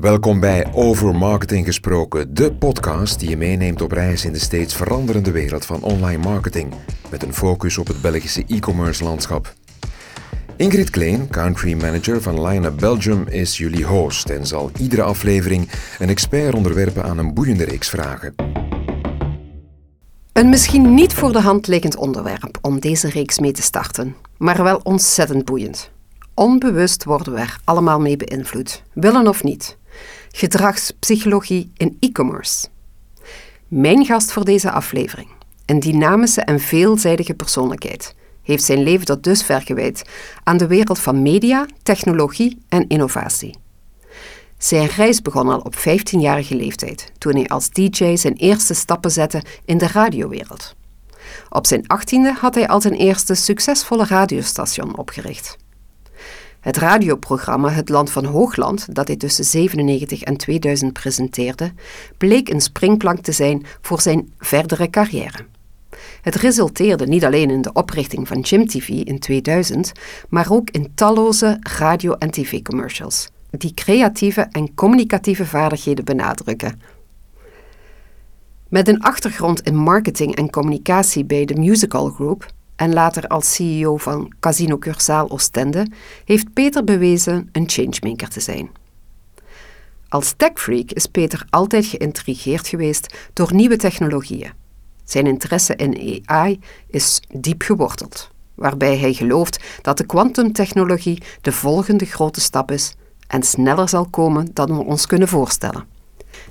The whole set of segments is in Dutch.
Welkom bij Over Marketing Gesproken, de podcast die je meeneemt op reis in de steeds veranderende wereld van online marketing, met een focus op het Belgische e-commerce landschap. Ingrid Kleen, country manager van Line Belgium, is jullie host en zal iedere aflevering een expert onderwerpen aan een boeiende reeks vragen. Een misschien niet voor de hand liggend onderwerp om deze reeks mee te starten, maar wel ontzettend boeiend. Onbewust worden we er allemaal mee beïnvloed, willen of niet. Gedragspsychologie in e-commerce. Mijn gast voor deze aflevering, een dynamische en veelzijdige persoonlijkheid, heeft zijn leven tot dusver gewijd aan de wereld van media, technologie en innovatie. Zijn reis begon al op 15-jarige leeftijd, toen hij als DJ zijn eerste stappen zette in de radiowereld. Op zijn 18e had hij al zijn eerste succesvolle radiostation opgericht. Het radioprogramma Het Land van Hoogland, dat hij tussen 97 en 2000 presenteerde, bleek een springplank te zijn voor zijn verdere carrière. Het resulteerde niet alleen in de oprichting van Jim TV in 2000, maar ook in talloze radio- en tv-commercials, die creatieve en communicatieve vaardigheden benadrukken. Met een achtergrond in marketing en communicatie bij de Musical Group en later als CEO van Casino Cursaal Oostende, heeft Peter bewezen een changemaker te zijn. Als techfreak is Peter altijd geïntrigeerd geweest door nieuwe technologieën. Zijn interesse in AI is diep geworteld, waarbij hij gelooft dat de kwantumtechnologie de volgende grote stap is en sneller zal komen dan we ons kunnen voorstellen.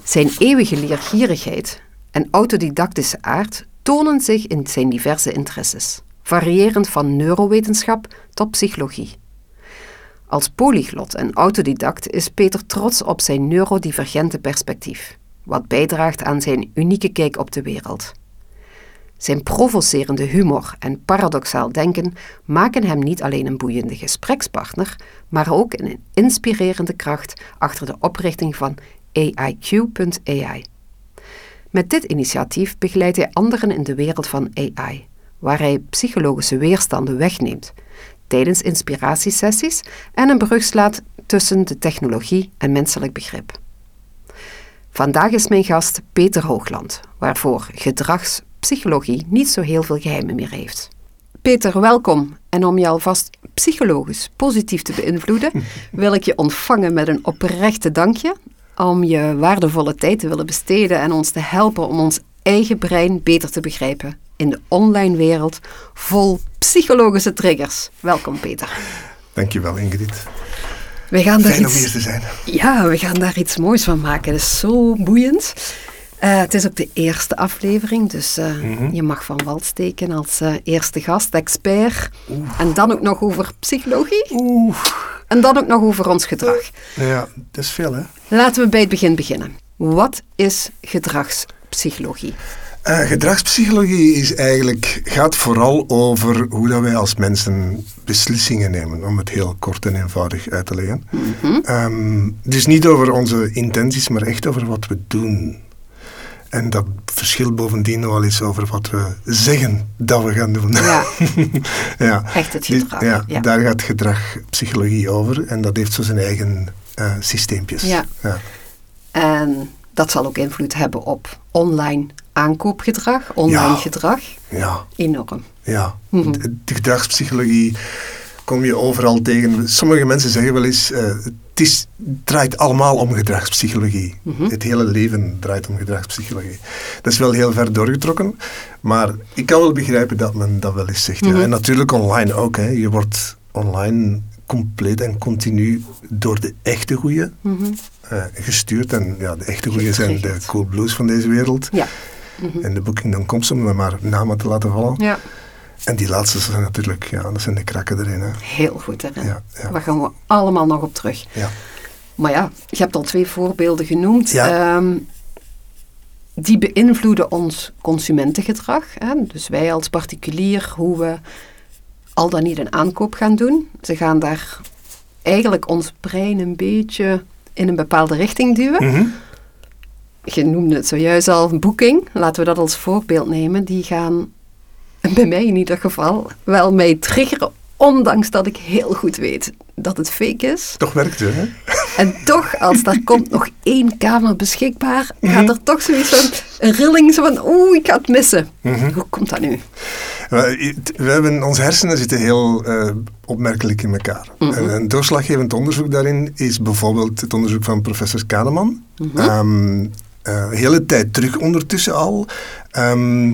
Zijn eeuwige leergierigheid en autodidactische aard tonen zich in zijn diverse interesses variërend van neurowetenschap tot psychologie. Als polyglot en autodidact is Peter trots op zijn neurodivergente perspectief, wat bijdraagt aan zijn unieke kijk op de wereld. Zijn provocerende humor en paradoxaal denken maken hem niet alleen een boeiende gesprekspartner, maar ook een inspirerende kracht achter de oprichting van AIQ.ai. Met dit initiatief begeleidt hij anderen in de wereld van AI, waar hij psychologische weerstanden wegneemt tijdens inspiratiesessies en een brug slaat tussen de technologie en menselijk begrip. Vandaag is mijn gast Peter Hoogland, waarvoor gedragspsychologie niet zo heel veel geheimen meer heeft. Peter, welkom. En om je alvast psychologisch positief te beïnvloeden, wil ik je ontvangen met een oprechte dankje om je waardevolle tijd te willen besteden en ons te helpen om ons eigen brein beter te begrijpen in de online wereld vol psychologische triggers. Welkom Peter. Dankjewel Ingrid. We gaan daar Fijn iets... om hier te zijn. Ja, we gaan daar iets moois van maken. Het is zo boeiend. Uh, het is ook de eerste aflevering, dus uh, mm -hmm. je mag van wal steken als uh, eerste gast, expert. En dan ook nog over psychologie. Oeh. En dan ook nog over ons gedrag. Ja, dat is veel hè. Laten we bij het begin beginnen. Wat is gedragspsychologie? Uh, gedragspsychologie is eigenlijk, gaat vooral over hoe dat wij als mensen beslissingen nemen, om het heel kort en eenvoudig uit te leggen. Mm -hmm. um, dus niet over onze intenties, maar echt over wat we doen. En dat verschilt bovendien nog wel eens over wat we zeggen dat we gaan doen. Ja, ja. echt het gedrag. Ja, ja, daar gaat gedragpsychologie over en dat heeft zo zijn eigen uh, systeempjes. Ja. ja. En dat zal ook invloed hebben op online aankoopgedrag, online ja. gedrag. Ja. Enorm. Ja, mm -hmm. de, gedragspsychologie kom je overal tegen. Sommige mensen zeggen wel eens, uh, het, is, draait allemaal om gedragspsychologie. Mhm. Mm -hmm. Het hele leven draait om gedragspsychologie. Dat is wel heel ver doorgetrokken, maar ik kan wel begrijpen dat men dat wel eens zegt. Mhm. Ja. En natuurlijk online ook. Hè. Je wordt online compleet en continu door de echte goeie Mhm. uh, gestuurd. En ja, de echte goeie zijn de cool blues van deze wereld. Ja. Mhm. En de booking.coms om er maar namen te laten vallen. Ja. En die laatste zijn natuurlijk, ja, dat zijn de krakken erin. Hè. Heel goed erin. Ja, ja. Daar gaan we allemaal nog op terug. Ja. Maar ja, je hebt al twee voorbeelden genoemd. Ja. Um, die beïnvloeden ons consumentengedrag. Hè? Dus wij als particulier, hoe we al dan niet een aankoop gaan doen. Ze gaan daar eigenlijk ons brein een beetje in een bepaalde richting duwen. Mm -hmm. Je noemde het zojuist al, boeking. Laten we dat als voorbeeld nemen. Die gaan, bij mij in ieder geval, wel mij triggeren. Ondanks dat ik heel goed weet dat het fake is. Toch werkt het, hè? En toch, als daar komt nog één kamer beschikbaar, gaat er toch zoiets van een rilling zo van oeh, ik ga het missen. Hoe komt dat nu? We, we hebben, onze hersenen zitten heel eh, opmerkelijk in elkaar. En een doorslaggevend onderzoek daarin is bijvoorbeeld het onderzoek van professor Kahneman. Ehm, eh, hele tijd terug ondertussen al. Ehm,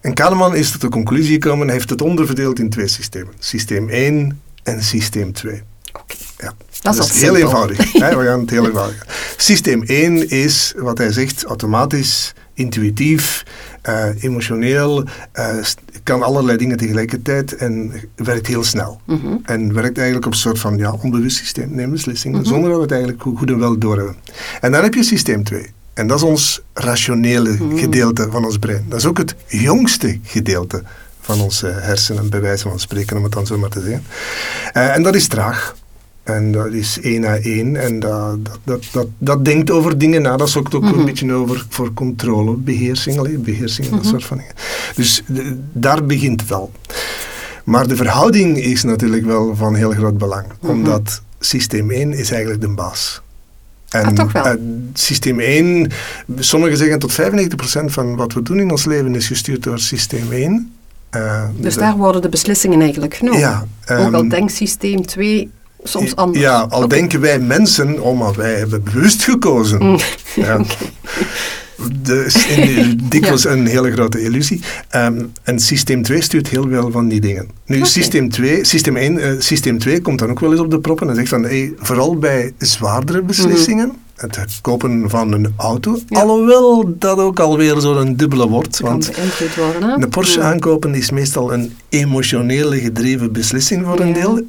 en Kahneman is tot de conclusie gekomen, heeft het onderverdeeld in twee systemen. Systeem 1 en systeem 2. Oké. Ja. Dat is heel simpel. eenvoudig. hè, we gaan het heel eenvoudig. Systeem 1 is wat hij zegt, automatisch, intuïtief, eh, emotioneel, eh, kan allerlei dingen tegelijkertijd en werkt heel snel. Mhm. En werkt eigenlijk op een soort van ja, onbewust systeem, neemt beslissingen, zonder dat we het eigenlijk goed goed en wel doorhebben. En dan heb je systeem 2. En dat is ons rationele gedeelte van ons brein. Dat is ook het jongste gedeelte van onze hersenen, bij wijze van spreken, om het dan zo maar te zeggen. Eh, en dat is traag. En dat is één na één. En dat, dat, dat, dat, dat denkt over dingen na. Dat zoekt ook een beetje over voor controle, beheersing, beheersing, dat soort van dingen. Dus de- daar begint het al. Maar de verhouding is natuurlijk wel van heel groot belang. Omdat systeem 1 is eigenlijk de baas. En Ah, toch wel? eh, systeem 1, sommigen zeggen tot 95% van wat we doen in ons leven is gestuurd door systeem 1. Eh, Dus daar worden de beslissingen eigenlijk genomen. Ja, Ook al ehm, denksysteem 2 soms anders. Ja, al denken wij mensen, oh maar wij hebben bewust gekozen. Mm. Ja. Dus in, dikwijls een hele grote illusie. Ehm, en systeem 2 stuurt heel veel van die dingen. Nu, systeem 2, systeem, 1, eh, systeem 2 komt dan ook wel eens op de proppen en zegt van, hey, vooral bij zwaardere beslissingen, het kopen van een auto, Mhm. Ja. alhoewel dat ook alweer zo'n dubbele wordt, want worden. Een Porsche aankopen is meestal een emotionele gedreven beslissing voor een deel.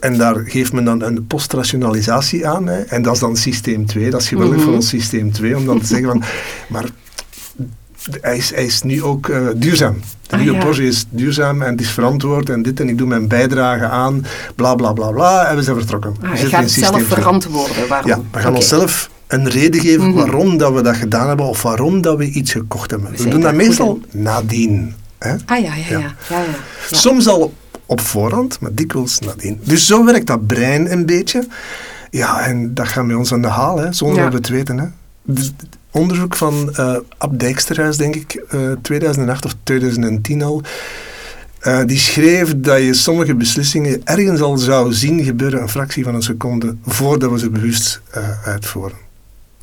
En daar geeft men dan een postrationalisatie aan. Hè. En dat is dan systeem 2. Dat is geweldig Mhm. voor ons systeem 2. Om dan te zeggen van... Maar hij is, hij is nu ook eh, duurzaam. De Ah, nieuwe ja. Porsche is duurzaam en het is verantwoord en dit en ik doe mijn bijdrage aan. Bla bla bla bla. En we zijn vertrokken. Ah, We je gaat zelf 2. verantwoorden. Waarom? Ja, we gaan onszelf een reden geven Mhm. waarom dat we dat gedaan hebben of waarom dat we iets gekocht hebben. We doen dat meestal nadien. Hè? Ah ja, ja, ja. Ja. ja. ja, ja. Soms al op voorhand, maar dikwijls nadien. Dus zo werkt dat brein een beetje. Ja, en dat gaat met ons aan de haal, hè, zonder Ja. dat we het weten. Hè. Dus het onderzoek van eh Ab Dijksterhuis, denk ik, eh 2008 of 2010 al, eh, die schreef dat je sommige beslissingen ergens al zou zien gebeuren een fractie van een seconde voordat we ze bewust eh, uitvoeren.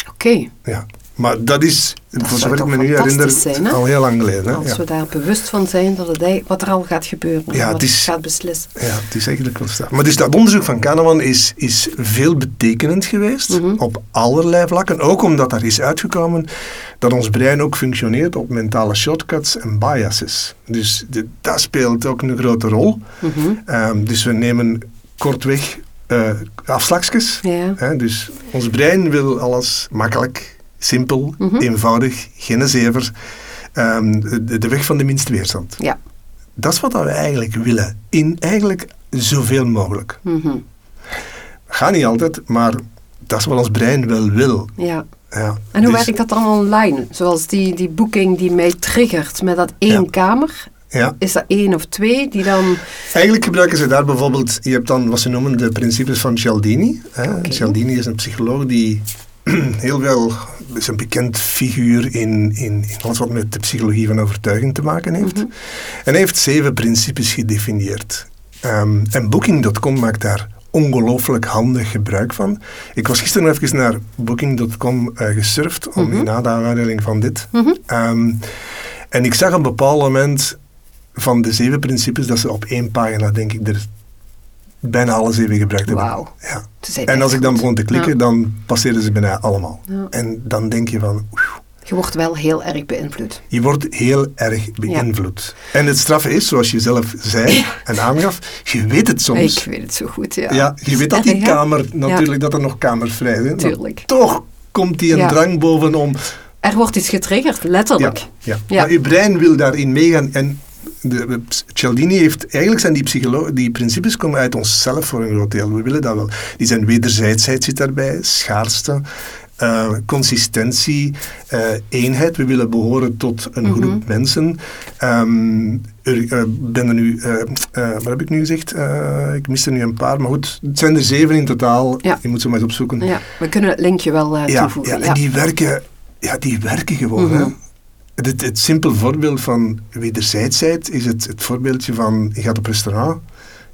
Oké, Ja. Maar dat is, Dat voor zover ik me nu herinner, zijn, al heel lang geleden. Hè? als Ja. we daar bewust van zijn dat het, wat er al gaat gebeuren. Ja, wat het is- gaat beslissen. Ja, het is eigenlijk wel staan. Maar dus dat onderzoek van Kahneman is, is veel betekenend geweest Mhm. op allerlei vlakken. Ook omdat er is uitgekomen dat ons brein ook functioneert op mentale shortcuts en biases. Dus de- dat speelt ook een grote rol. Mhm. Ehm, dus we nemen kortweg eh afslagjes. Ja. Hè, dus ons brein wil alles makkelijk, simpel, Mhm. eenvoudig, geen zever. Ehm, de, de weg van de minste weerstand. Ja. Dat is wat we eigenlijk willen. In eigenlijk zoveel mogelijk. Mhm. Gaat niet altijd, maar dat is wat ons brein wel wil. ja. Ja. En hoe Dus- werkt dat dan online? Zoals die, die boeking die mij triggert met dat één Ja. kamer. Ja. Is dat één of twee die dan... Eigenlijk gebruiken ze daar bijvoorbeeld, je hebt dan wat ze noemen de principes van Cialdini. Hè. Cialdini is een psycholoog die heel wel, is een bekend figuur in, in, in alles wat met de psychologie van overtuiging te maken heeft. Mhm. En hij heeft zeven principes gedefinieerd. Ehm, en Booking.com maakt daar ongelooflijk handig gebruik van. Ik was gisteren nog even naar Booking.com eh, gesurfd, om Mhm. in aanleiding van dit. Mhm. Ehm, en ik zag op een bepaald moment van de zeven principes dat ze op één pagina, denk ik, er bijna alle zeven gebruikt hebben. Wauw. Ja. En als ik dan begon te klikken, Ja. dan passeerden ze bijna allemaal. Ja. En dan denk je van, oeh, Je wordt wel heel erg beïnvloed. je wordt heel erg beïnvloed. En het straffe is, zoals je zelf zei en aangaf, je weet het soms. Ik weet het zo goed, ja. Ja, je weet dat die kamer, natuurlijk dat er nog kamers vrij zijn. Tuurlijk. toch komt die een drang bovenom. Er wordt iets getriggerd, letterlijk. Ja. Ja. Maar je brein wil daarin meegaan. En de, Cialdini heeft, eigenlijk zijn die, psycholo- die principes komen uit onszelf voor een groot deel. We willen dat wel. Die zijn wederzijdsheid zit daarbij, schaarste. eh, consistentie, eh, eenheid. We willen behoren tot een Mhm. groep mensen. Ehm, er, ben er nu, wat heb ik nu gezegd? Ik mis er nu een paar, maar goed, het zijn er zeven in totaal. Ja. Je moet ze maar eens opzoeken. Ja, we kunnen het linkje wel eh, Ja, toevoegen. ja, en die werken, ja, die werken gewoon. Hè. Het, het simpel voorbeeld van wederzijdsheid is het, het voorbeeldje van je gaat op restaurant,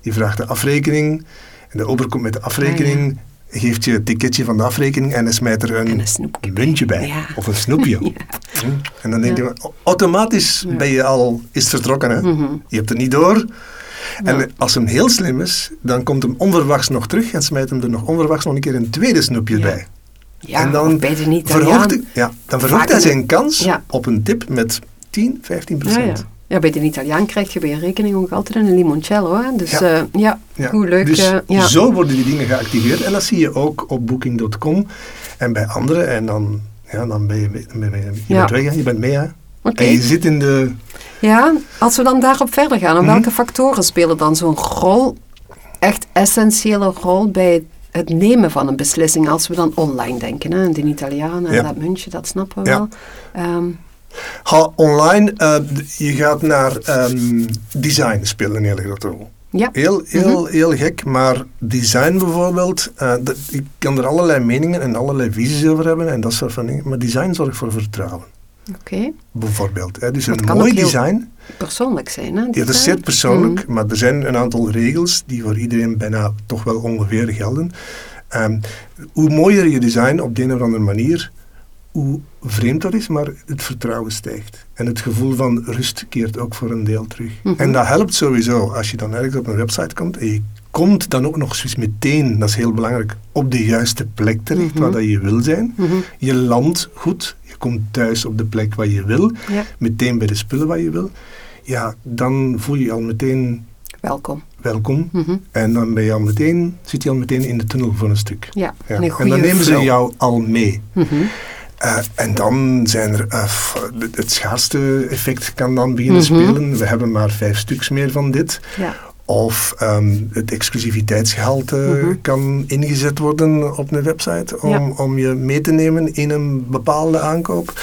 je vraagt de afrekening en de ober komt met de afrekening, geeft je het ticketje van de afrekening en hij smijt er En een, een muntje bij Ja. of een snoepje. Ja. Hm. En dan denk je, automatisch ben je al, is het vertrokken. Hè? Mhm. Je hebt het niet door. En als hem heel slim is, dan komt hem onverwachts nog terug en smijt hem er nog onverwachts nog een keer een tweede snoepje bij. Ja, en dan verhoogt, hij- ja, dan verhoogt hij zijn kans Ja. op een tip met 10, 15 Ja, procent. ja. ja, bij de Italiaan krijg je bij je rekening ook altijd een limoncello. Hè? Dus Ja. ja, ja Ja. hoe leuk. Dus eh, ja. zo worden die dingen geactiveerd. En dat zie je ook op booking.com en bij anderen. En dan, ja, dan ben je, ben je, je bent weg, je bent mee. Hè. En je zit in de... Ja, als we dan daarop verder gaan, Mhm. welke factoren spelen dan zo'n rol, echt essentiële rol bij het nemen van een beslissing als we dan online denken? Hè? De Italiaan en Ja. dat muntje, dat snappen we Ja. wel. Ehm, online, eh, je gaat naar ehm, design spelen een hele grote rol. ja, Heel, heel, heel gek, maar design bijvoorbeeld, dat, ik kan er allerlei meningen en allerlei visies over hebben en dat soort van dingen, maar design zorgt voor vertrouwen, oké. bijvoorbeeld. Hè. Dus het een mooi heel design, Persoonlijk zijn, hè? ja, dat is zeer persoonlijk, Mhm. maar er zijn een aantal regels die voor iedereen bijna toch wel ongeveer gelden. Ehm, hoe mooier je design op de een of andere manier, hoe vreemd dat is, maar het vertrouwen stijgt. En het gevoel van rust keert ook voor een deel terug. Mhm. En dat helpt sowieso als je dan ergens op een website komt en je komt dan ook nog eens meteen, dat is heel belangrijk, op de juiste plek terecht Mhm. waar dat je wil zijn. Mhm. Je landt goed, je komt thuis op de plek waar je wil, Ja, meteen bij de spullen waar je wil. Ja, dan voel je je al meteen welkom. welkom. En dan ben je al meteen, zit je al meteen in de tunnel voor een stuk. Ja, Ja. en een En goede dan nemen ze jou al mee. Mhm. Eh, en dan zijn er, eh, het- schaarste effect kan dan beginnen Mhm. spelen. We hebben maar vijf stuks meer van dit. Ja. Of ehm, het exclusiviteitsgehalte Mhm. kan ingezet worden op een website om, Ja. om je mee te nemen in een bepaalde aankoop.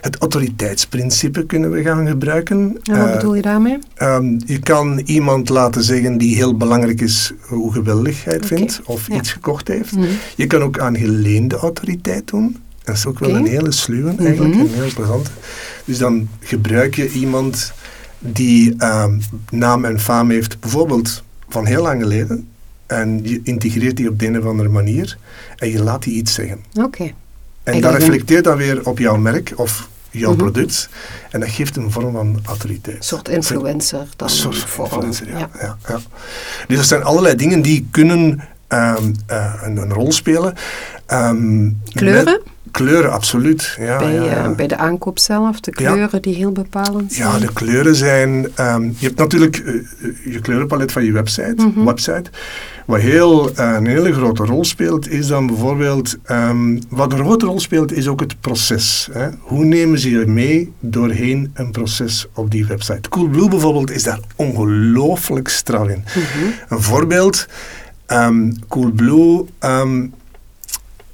Het autoriteitsprincipe kunnen we gaan gebruiken. En wat Eh, bedoel je daarmee? Ehm, je kan iemand laten zeggen die heel belangrijk is hoe geweldig hij het vindt of ja. iets gekocht heeft. Mhm. Je kan ook aan geleende autoriteit doen. Dat is ook wel een hele sluwe eigenlijk, Mhm. een heel plezante. Dus dan gebruik je iemand die ehm, naam en faam heeft, bijvoorbeeld van heel lang geleden. En je integreert die op de een of andere manier en je laat die iets zeggen. Oké. En dat reflecteert dan weer op jouw merk of jouw Mhm. product. En dat geeft een vorm van autoriteit. Een soort influencer dan. Een soort vorm. influencer, ja. Ja. Ja, Dus er zijn allerlei dingen die kunnen ehm, eh, een, een rol spelen. Ehm, Kleuren? met- kleuren, absoluut. Ja, bij, ja, ja. eh, bij de aankoop zelf, de Ja. kleuren die heel bepalend zijn. Ja, de kleuren zijn... ehm, je hebt natuurlijk eh, eh, je kleurenpalet van je website. Mhm. website. Wat heel, eh, een hele grote rol speelt, is dan bijvoorbeeld... ehm, wat een grote rol speelt, is ook het proces. Hè. Hoe nemen ze je mee doorheen een proces op die website? Coolblue bijvoorbeeld is daar ongelooflijk strak in. Mhm. Een voorbeeld, ehm, Coolblue,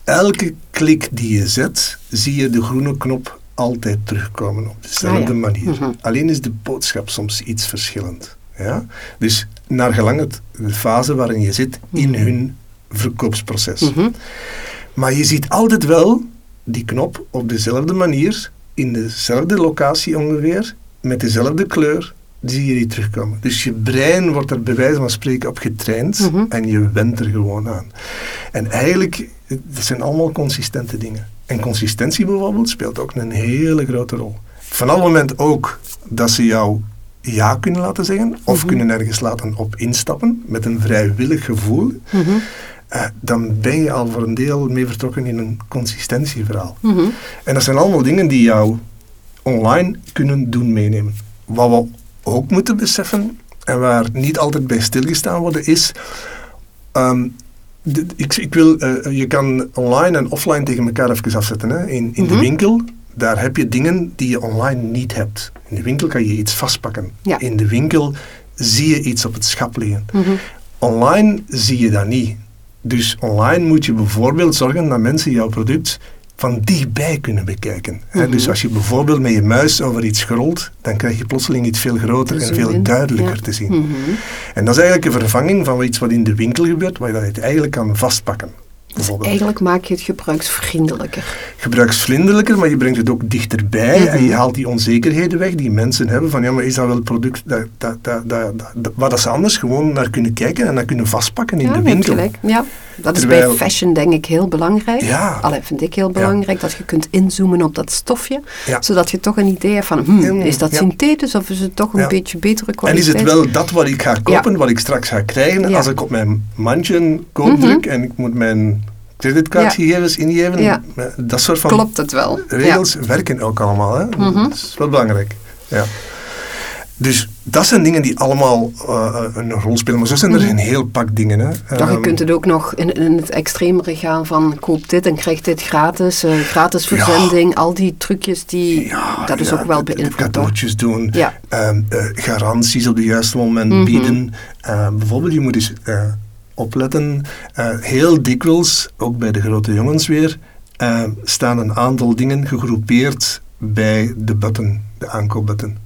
elke klik die je zet, zie je de groene knop altijd terugkomen op dezelfde Ah, ja. manier. Mhm. Alleen is de boodschap soms iets verschillend. Ja? Dus naar gelang het, de fase waarin je zit in Mhm. hun verkoopsproces. Mhm. Maar je ziet altijd wel die knop op dezelfde manier, in dezelfde locatie ongeveer, met dezelfde kleur, zie je die terugkomen. Dus je brein wordt er bij wijze van spreken op getraind en je went er gewoon aan. En eigenlijk, dat zijn allemaal consistente dingen. En consistentie bijvoorbeeld speelt ook een hele grote rol. Vanaf het moment ook dat ze jou ja kunnen laten zeggen, of Mhm. kunnen ergens laten op instappen, met een vrijwillig gevoel, Mhm. eh, dan ben je al voor een deel mee vertrokken in een consistentieverhaal. Mhm. En dat zijn allemaal dingen die jou online kunnen doen meenemen. Wat we ook moeten beseffen, en waar niet altijd bij stilgestaan worden, is... ehm, ik, ik wil, eh, je kan online en offline tegen elkaar even afzetten. Hè. In, in de Mhm. winkel, daar heb je dingen die je online niet hebt. In de winkel kan je iets vastpakken. Ja. In de winkel zie je iets op het schap liggen. Mhm. Online zie je dat niet. Dus online moet je bijvoorbeeld zorgen dat mensen jouw product van dichtbij kunnen bekijken. Hè. Mhm. Dus als je bijvoorbeeld met je muis over iets scrolt, dan krijg je plotseling iets veel groter en veel in. duidelijker Ja. te zien. Mhm. En dat is eigenlijk een vervanging van iets wat in de winkel gebeurt, waar je dat eigenlijk kan vastpakken. Dus eigenlijk maak je het gebruiksvriendelijker. gebruiksvriendelijker, maar je brengt het ook dichterbij en je haalt die onzekerheden weg die mensen hebben van ja, maar is dat wel het product dat, dat, dat, dat, dat- waar dat ze anders gewoon naar kunnen kijken en dat kunnen vastpakken in ja, de winkel. gelijk. Ja, dat is bij fashion denk ik heel belangrijk. Ja. Allee, vind ik heel belangrijk dat je kunt inzoomen op dat stofje, Ja. zodat je toch een idee hebt van, hmm, is dat synthetisch of is het toch een beetje betere En kwaliteit? is het wel dat wat ik ga kopen, wat ik straks ga krijgen, als ik op mijn mandje koop Mhm. druk en ik moet mijn creditcardgegevens ingeven, Ja. dat soort van Klopt het wel? regels werken ook allemaal. Hè? Mhm. Dat is wel belangrijk. Ja. Dus dat zijn dingen die allemaal eh, een rol spelen. Maar zo zijn er Mhm. een heel pak dingen. Hè. Ja. Ja, je Ehm, kunt het ook nog in, in het extremere gaan van koop dit en krijg dit gratis, eh, gratis Ja. verzending, al die trucjes, die, ja, dat is ja, ook wel de- de beïnvloedbaar. cadeautjes doen, Ja. ehm, eh, garanties op het juiste moment Mhm. bieden. Eh, bijvoorbeeld, je moet eens eh, opletten, eh, heel dikwijls, ook bij de grote jongens weer, eh, staan een aantal dingen gegroepeerd bij de button, de aankoopbutton.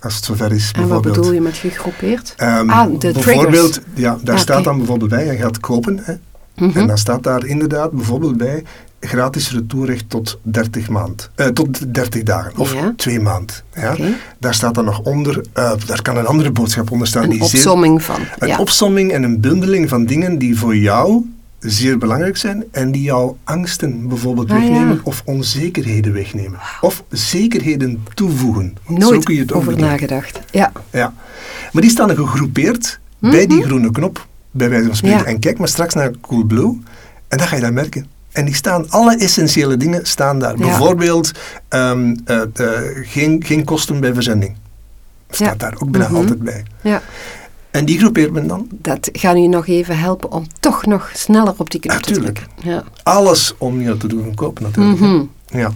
Als het zover is, En wat bijvoorbeeld. bedoel je met gegroepeerd? Ehm, Ah, de bijvoorbeeld, triggers. ja, daar Ah, staat dan bijvoorbeeld bij, je gaat kopen, hè, Mhm. en dan staat daar inderdaad bijvoorbeeld bij gratis retourrecht tot 30 maand, eh, tot 30 dagen of Ja. twee maand. Ja. Daar staat dan nog onder, eh, daar kan een andere boodschap onder staan. Een die zeer- opsomming van. een ja. opsomming en een bundeling van dingen die voor jou zeer belangrijk zijn en die jouw angsten bijvoorbeeld Ah, ja. wegnemen of onzekerheden wegnemen. Of zekerheden toevoegen. Zo Nooit kun je het over nagedacht. Ja. Ja. Maar die staan er gegroepeerd bij die groene knop, bij wijze van spreken. Mhm. Ja. En kijk maar straks naar Coolblue en dan ga je dat merken. En die staan, alle essentiële dingen staan daar. Ja. Bijvoorbeeld ehm, eh, eh, geen, geen kosten bij verzending. Staat Ja. daar ook bijna Mhm. altijd bij. ja. En die groepeert men dan. Dat gaat u nog even helpen om toch nog sneller op die knop te drukken. Ja. Alles om je te doen kopen natuurlijk. Mhm. Ja.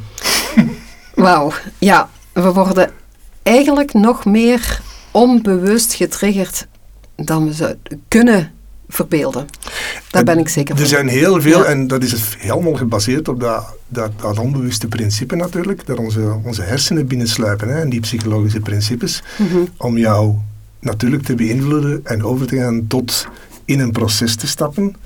Wauw. Ja, we worden eigenlijk nog meer onbewust getriggerd dan we ze kunnen verbeelden. Daar ben ik zeker van. Er zijn heel veel, Ja. en dat is helemaal gebaseerd op dat, dat, dat onbewuste principe natuurlijk, dat onze, onze hersenen binnensluipen hè, en die psychologische principes, Mhm. om jou natuurlijk te beïnvloeden en over te gaan tot in een proces te stappen.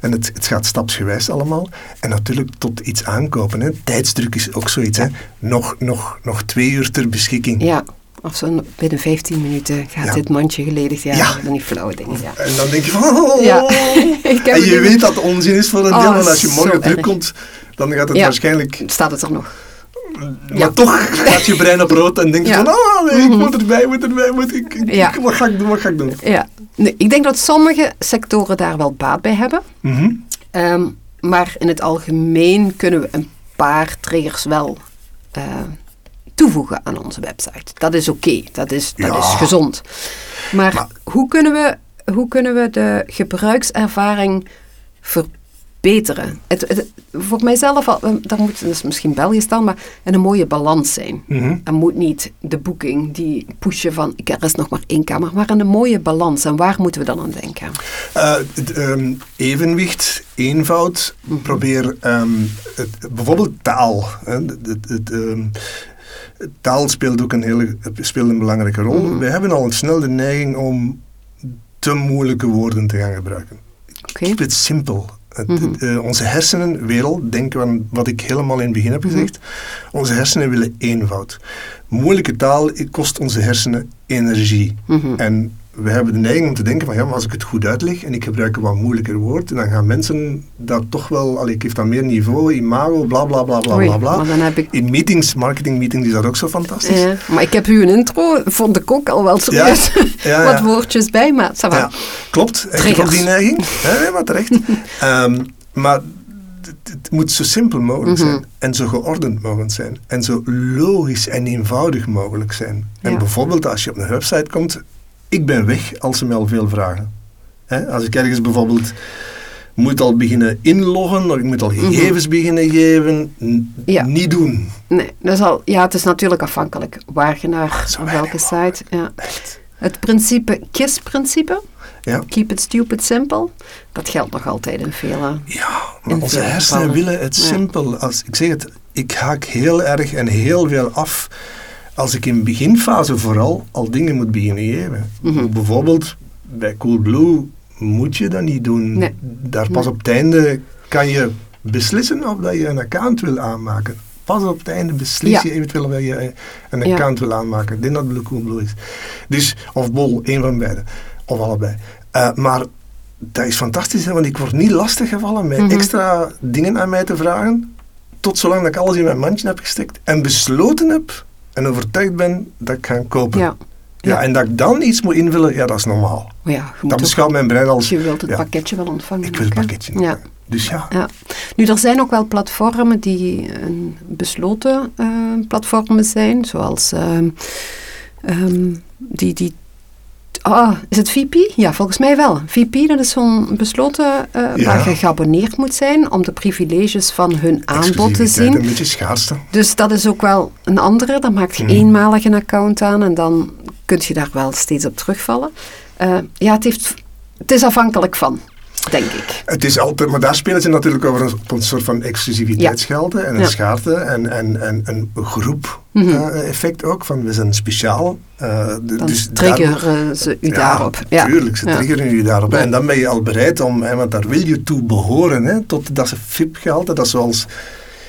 En het, het gaat stapsgewijs allemaal. En natuurlijk tot iets aankopen. Hè. Tijdsdruk is ook zoiets. Hè. Nog, nog, nog twee uur ter beschikking. Ja, of zo binnen 15 minuten gaat Ja. dit mandje geledigd. Ja, Ja. van die flauwe dingen. Ja. En dan denk je van... Oh, Ja. Ik heb en je weet dat het onzin is voor een Oh, deel. En als je morgen terugkomt, dan gaat het waarschijnlijk... Staat het er nog? Maar Ja. toch gaat je brein op rood en denk je Ja. van... Oh nee, ik Mhm. moet erbij, moet erbij, moet ik... ik-. Wat ga ik doen, wat ga ik doen? Ja. Nee, ik denk dat sommige sectoren daar wel baat bij hebben. Mhm. Ehm, maar in het algemeen kunnen we een paar triggers wel eh, toevoegen aan onze website. Dat is oké, dat, is, dat Ja. is gezond. Maar, Maar- hoe, kunnen we, hoe kunnen we de gebruikservaring verbeteren? Het, het, voor mijzelf, al- eh, daar moet dat is misschien Belgisch dan, maar een mooie balans zijn. Mhm. Er moet niet de boeking die pushen van ik er is nog maar één kamer, maar een mooie balans. En waar moeten we dan aan denken? Eh, ehm, evenwicht, eenvoud. Mhm. Probeer ehm, het, bijvoorbeeld taal. Hè. Taal speelt ook een, hele, speelt een belangrijke rol. Mhm. We hebben al een snel de neiging om te moeilijke woorden te gaan gebruiken. Oké. Keep it simple. Het- Mhm. eh, onze hersenen, wereld, denk aan wat ik helemaal in het begin heb Mhm. gezegd. Onze hersenen willen eenvoud. Moeilijke taal kost onze hersenen energie. Mhm. En we hebben de neiging om te denken van ja, maar als ik het goed uitleg en ik gebruik een wat moeilijker woord, dan gaan mensen dat toch wel, allee, ik geef dan meer niveau, imago, bla bla bla bla Oei, bla bla. maar dan heb ik In meetings, marketing meetings is dat ook zo fantastisch. Ja, maar ik heb u een intro, vond ik ook al wel serieus ja, wat woordjes bij, maar ça va. Ja, klopt. Ik heb ook Triggers. die neiging. Nee, maar terecht. Ehm, maar het, moet zo simpel mogelijk Mhm. zijn. En zo geordend mogelijk zijn. En zo logisch en eenvoudig mogelijk zijn. En bijvoorbeeld als je op een website komt, ik ben weg als ze mij al veel vragen. Hè, als ik ergens bijvoorbeeld moet al beginnen inloggen, of ik moet al gegevens beginnen geven, Mhm. Ja. niet doen. Nee, dat is al, ja, het is natuurlijk afhankelijk waar je naar, Zo op welke site. Ja. Het principe KISS-principe, Ja. keep it stupid simple, dat geldt nog altijd in vele. Ja, Maar onze hersenen willen het simpel. Als, ik zeg het, ik haak heel erg en heel veel af als ik in beginfase vooral al dingen moet beginnen geven. Mhm. Bijvoorbeeld bij Coolblue moet je dat niet doen. Nee. Daar pas op het einde kan je beslissen of dat je een account wil aanmaken. Pas op het einde beslis Ja. je eventueel of je een Ja. account wil aanmaken. Ik denk dat Blue Coolblue is. Dus, of Bol, een van beide. Of allebei. Eh, maar dat is fantastisch, hè, want ik word niet lastiggevallen met Mhm. extra dingen aan mij te vragen. Tot zolang dat ik alles in mijn mandje heb gestikt en besloten heb en overtuigd ben dat ik ga kopen. Ja. Ja, Ja. en dat ik dan iets moet invullen, ja, dat is normaal. Maar ja, Dat beschouwt mijn brein als... je wilt het ja, pakketje wel ontvangen. Ik wil het pakketje Ja. Dus ja, Ja. Nu, er zijn ook wel platformen die een besloten eh, platformen zijn, zoals ehm, ehm, die, die Ah, is het VP? Ja, volgens mij wel. VP, dat is zo'n besloten Ja. waar je geabonneerd moet zijn om de privileges van hun aanbod te zien. Een beetje schaarste. Dus dat is ook wel een andere. Dan maak je Mhm. eenmalig een account aan en dan kun je daar wel steeds op terugvallen. Eh, ja, het, heeft, het is afhankelijk van, denk ik. Het is altijd, maar daar spelen ze natuurlijk over een, op een soort van exclusiviteitsgelden en een Ja. schaarte en, en, en een groep Mhm. eh, effect ook, van we zijn speciaal. eh, de- Dan dus daar- triggeren ze u daarop. Ja, Tuurlijk, ze Ja. triggeren u daarop. En dan ben je al bereid om, hè, want daar wil je toe behoren, hè, tot dat ze VIP-gehalte, dat zoals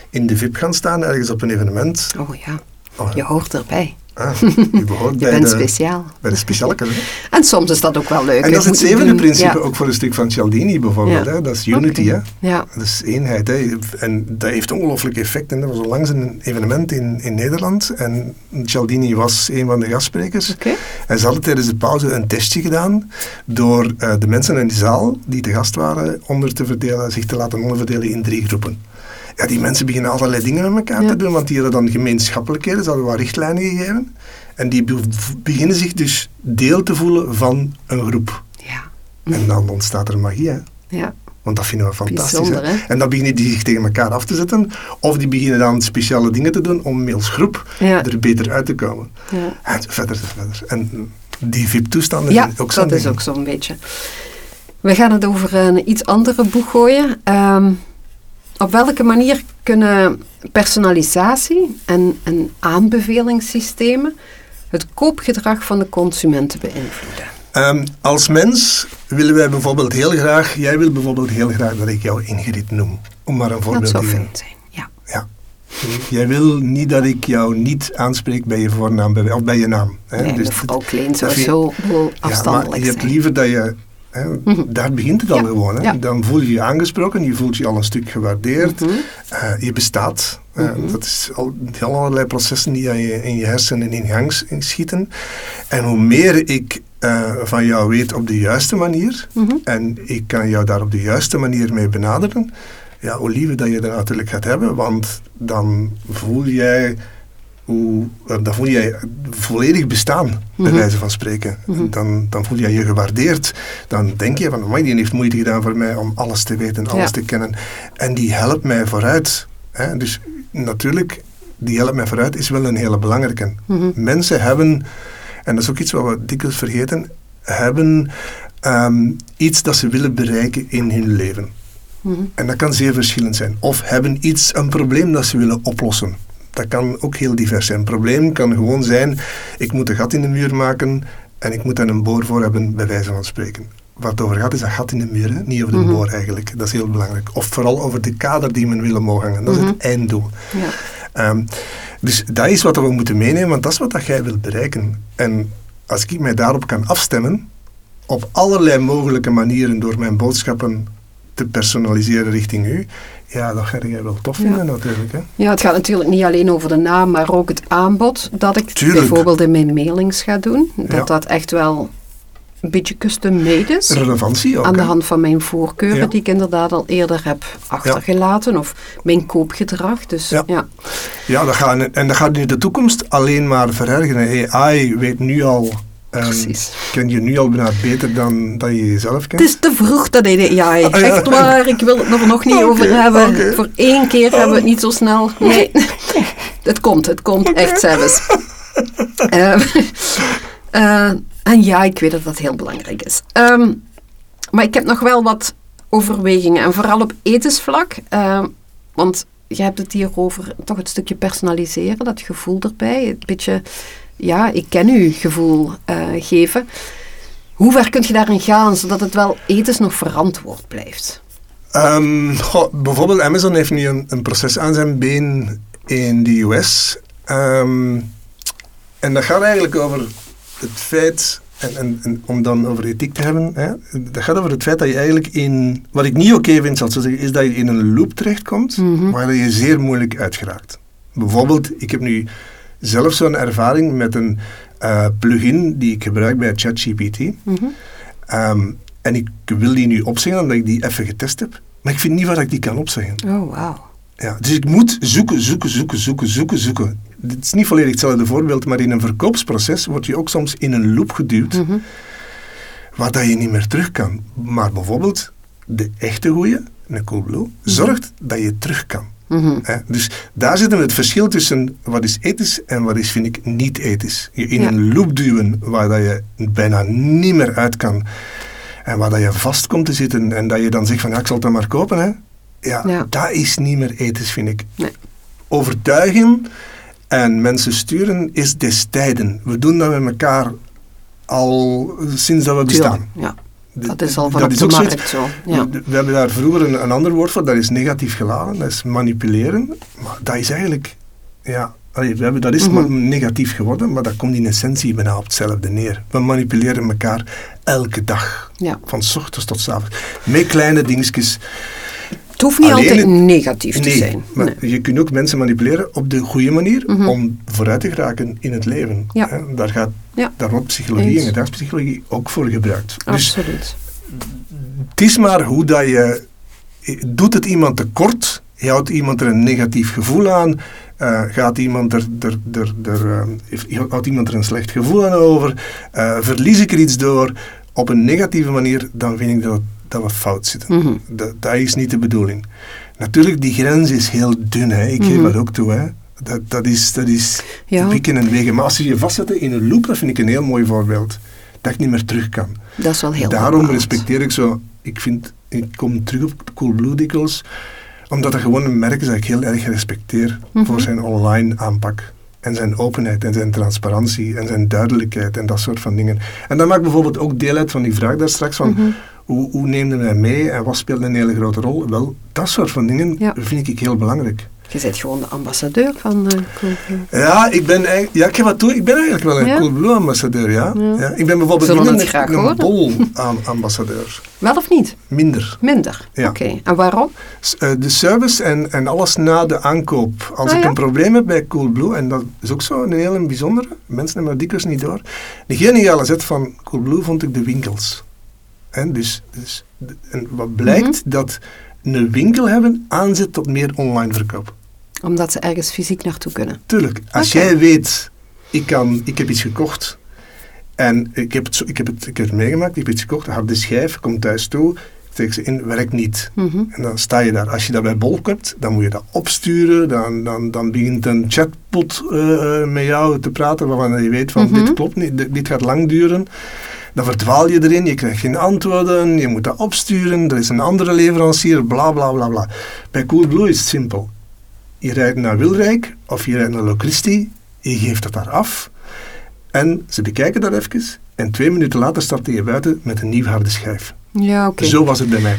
in de VIP gaan staan ergens op een evenement. Oh ja, Oh, je hoort erbij. Ah, je behoort Je bij, bent de, speciaal. bij de. En soms is dat ook wel leuk. En dat is het zevende principe Ja. ook voor een stuk van Cialdini bijvoorbeeld. Ja. Hè? Dat is unity. Hè? Ja. Dat is eenheid. Hè? En dat heeft ongelooflijk effect. En er was onlangs een evenement in, in Nederland. En Cialdini was een van de gastsprekers. Oké. En ze hadden tijdens de pauze een testje gedaan. Door eh, de mensen in die zaal, die te gast waren, onder te verdelen, zich te laten onderverdelen in drie groepen. Ja, die mensen beginnen allerlei dingen met elkaar Ja. te doen. Want die hadden dan gemeenschappelijkheden. Ze hadden wat richtlijnen gegeven. En die be- beginnen zich dus deel te voelen van een groep. Ja. En dan ontstaat er magie, hè? ja. Want dat vinden we fantastisch. Hè? hè? En dan beginnen die zich tegen elkaar af te zetten. Of die beginnen dan speciale dingen te doen om als groep Ja. er beter uit te komen. Ja. En verder, verder. En die VIP-toestanden Ja, ook zo'n dat is ook zo'n beetje. We gaan het over een iets andere boeg gooien. Ehm, op welke manier kunnen personalisatie en, en aanbevelingssystemen het koopgedrag van de consumenten beïnvloeden? Ehm, als mens willen wij bijvoorbeeld heel graag, jij wil bijvoorbeeld heel graag dat ik jou Ingrid noem. Om maar een Dat voorbeeld zou te fijn geven. zijn. Ja. Ja. Jij wil niet dat ik jou niet aanspreek bij je voornaam bij, of bij je naam. Hè? Nee, Dus mevrouw Kleen zou dat vind- zo wel Ja, maar afstandelijk je hebt liever dat je... Hè, Daar begint het al Ja, gewoon. Hè. ja. Dan voel je je aangesproken, je voelt je al een stuk gewaardeerd. Mhm. eh, je bestaat. Eh, Dat is al allerlei processen die je, in je hersenen in gang schieten. En hoe meer ik eh, van jou weet op de juiste manier, Mhm. en ik kan jou daar op de juiste manier mee benaderen, ja, hoe liever dat je dat natuurlijk gaat hebben, want dan voel jij hoe, eh, dan voel jij volledig bestaan, bij Mhm. wijze van spreken. Mhm. Dan, dan voel jij je gewaardeerd. Dan denk je van, die heeft moeite gedaan voor mij om alles te weten, alles Ja. te kennen. En die helpt mij vooruit. Hè? Dus natuurlijk, die helpt mij vooruit is wel een hele belangrijke. Mhm. Mensen hebben, en dat is ook iets wat we dikwijls vergeten, hebben ehm, iets dat ze willen bereiken in hun leven. Mhm. En dat kan zeer verschillend zijn. Of hebben iets, een probleem dat ze willen oplossen. Dat kan ook heel divers zijn. Een probleem kan gewoon zijn, ik moet een gat in de muur maken en ik moet daar een boor voor hebben, bij wijze van spreken. Wat het over gaat is dat gat in de muur, hè? niet over de Mhm. boor eigenlijk. Dat is heel belangrijk. Of vooral over de kader die men wil omhoog hangen. Dat is Mhm. het einddoel. Ja. Ehm, dus dat is wat we moeten meenemen, want dat is wat dat jij wilt bereiken. En als ik mij daarop kan afstemmen, op allerlei mogelijke manieren door mijn boodschappen te personaliseren richting u, ja, dat ga jij wel tof Ja. vinden natuurlijk. Hè? Ja, het gaat natuurlijk niet alleen over de naam, maar ook het aanbod dat ik Tuurlijk. bijvoorbeeld in mijn mailings ga doen. Dat Ja. dat echt wel een beetje custom-made is. Relevantie ook. Aan de hand van mijn voorkeuren, Ja. die ik inderdaad al eerder heb achtergelaten, of mijn koopgedrag. Dus Ja. ja, Ja, dat gaat, en dat gaat in de toekomst alleen maar verergeren. AI weet nu al, Precies. ken je nu al bijna beter dan dat je jezelf kent. Het is te vroeg dat de AI. Ah, ja. Echt waar, ik wil het er nog niet over hebben. Voor één keer hebben we het niet zo snel. Nee, het komt, het komt echt zelfs. Ehm, eh, en ja, ik weet dat dat heel belangrijk is. Ehm, maar ik heb nog wel wat overwegingen. En vooral op etensvlak. want je hebt het hier over toch het stukje personaliseren, dat gevoel erbij. Een beetje, ja, ik ken u gevoel eh, geven. Hoe ver kun je daarin gaan, zodat het wel ethisch nog verantwoord blijft? Ehm, goh, bijvoorbeeld Amazon heeft nu een, een proces aan zijn been in de US. Ehm, en dat gaat eigenlijk over het feit, en, en, en om dan over ethiek te hebben, hè, dat gaat over het feit dat je eigenlijk in, wat ik niet oké vind, zal ik zo zeggen, is dat je in een loop terechtkomt waar je zeer moeilijk uitgeraakt. Bijvoorbeeld, ik heb nu zelf zo'n ervaring met een eh, plugin die ik gebruik bij ChatGPT. Ehm, en ik wil die nu opzeggen omdat ik die even getest heb. Maar ik vind niet waar ik die kan opzeggen. Oh, wauw. Ja, dus ik moet zoeken, zoeken, zoeken, zoeken, zoeken, zoeken. Dit is niet volledig hetzelfde voorbeeld, maar in een verkoopsproces word je ook soms in een loop geduwd waar dat je niet meer terug kan. Maar bijvoorbeeld de echte goeie, een Coolblue, zorgt dat je terug kan. Hè? Dus daar zit het verschil tussen wat is ethisch en wat is, vind ik, niet ethisch. Je in Ja. een loop duwen waar dat je bijna niet meer uit kan en waar dat je vast komt te zitten en dat je dan zegt van ja, ik zal het dan maar kopen. Hè? Ja, Ja. dat is niet meer ethisch, vind ik. Nee. Overtuigen en mensen sturen is des tijden. We doen dat met elkaar al sinds dat we bestaan. Ja. Dat is al vanaf is de zoiets- markt zo. Ja. we, hebben daar vroeger een, een ander woord voor, dat is negatief geladen, dat is manipuleren. Maar dat is eigenlijk, ja, allee, we hebben, dat is Mhm. negatief geworden, maar dat komt in essentie bijna op hetzelfde neer. We manipuleren elkaar elke dag, Ja. van 's ochtends tot 's avonds. Met kleine dingetjes. Het hoeft niet Alleen altijd het- negatief te zijn. maar Nee. Mhm. je kunt ook mensen manipuleren op de goede manier om vooruit te geraken in het leven. Ja. Hè, Daar, gaat, Ja. daar wordt psychologie Eens. en gedragspsychologie ook voor gebruikt. Dus Absoluut. het is maar hoe dat je... Doet het iemand tekort? Houdt iemand er een negatief gevoel aan? Eh, gaat iemand er, er, er, er, eh, heeft- houdt iemand er een slecht gevoel aan over? Eh, verlies ik er iets door? Op een negatieve manier, dan vind ik dat, dat we fout zitten. Mhm. dat, dat is niet de bedoeling. Natuurlijk, die grens is heel dun. Hè. Ik geef Mhm. dat ook toe. Hè. Dat, dat is, dat is Ja. wikken en wegen. Maar als je je vastzet in een loop, dat vind ik een heel mooi voorbeeld. Dat ik niet meer terug kan. Dat is wel heel Daarom bepaald. respecteer ik zo, ik vind, ik kom terug op Coolblue dikwijls, omdat dat gewoon een merk is dat ik heel erg respecteer Mhm. voor zijn online aanpak. En zijn openheid en zijn transparantie en zijn duidelijkheid en dat soort van dingen. En dat maakt bijvoorbeeld ook deel uit van die vraag daar straks van Mhm. hoe, hoe neemden wij mee en wat speelde een hele grote rol? Wel, dat soort van dingen Ja. vind ik heel belangrijk. Je bent gewoon de ambassadeur van uh, Coolblue. Ja, ik ben, eigenlijk- ja, ik wat toe. Ik ben eigenlijk wel een Ja? Coolblue ambassadeur, ja. Ja. ja. Ik ben bijvoorbeeld Zullen minder graag een, bol aan ambassadeur. Wel of niet? Minder. Minder? Ja. Oké. En waarom? S- eh, de service en, en alles na de aankoop. Als Ah, ik een probleem heb bij Coolblue, en dat is ook zo een hele bijzondere, mensen hebben dat dikwijls niet door. De geniale zet van Coolblue vond ik de winkels. En, dus, dus, en wat blijkt, Mhm. dat een winkel hebben aanzet tot meer online verkoop. Omdat ze ergens fysiek naartoe kunnen. Tuurlijk, als jij weet, ik, kan, ik heb iets gekocht en ik heb het, ik heb het, ik heb het meegemaakt, ik heb iets gekocht, harde schijf, kom thuis toe, steek ze in, werkt niet. Mhm. En dan sta je daar. Als je dat bij Bolk hebt, dan moet je dat opsturen. Dan, dan, dan begint een chatbot eh, met jou te praten waarvan je weet van Mhm. dit klopt niet, dit, dit gaat lang duren. Dan verdwaal je erin, je krijgt geen antwoorden, je moet dat opsturen, er is een andere leverancier, bla bla bla bla. Bij Coolblue is het simpel. Je rijdt naar Wilrijk of je rijdt naar Locristi, je geeft het daar af en ze bekijken dat even en twee minuten later starten je buiten met een nieuw harde schijf. Ja, oké. Zo was het bij mij.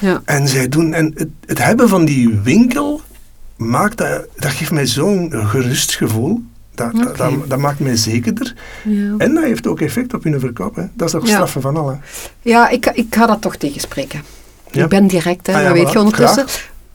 Ja. En zij doen, en het, het hebben van die winkel maakt dat, dat geeft mij zo'n gerust gevoel. Dat, dat, dat, dat maakt mij zekerder. Ja. En dat heeft ook effect op hun verkoop. Hè. Dat is Ja. straffen van alle. Ja, ik, ik ga dat toch tegenspreken. Ja? Ik ben direct, hè, Ah ja, dat weet voilà. je ondertussen.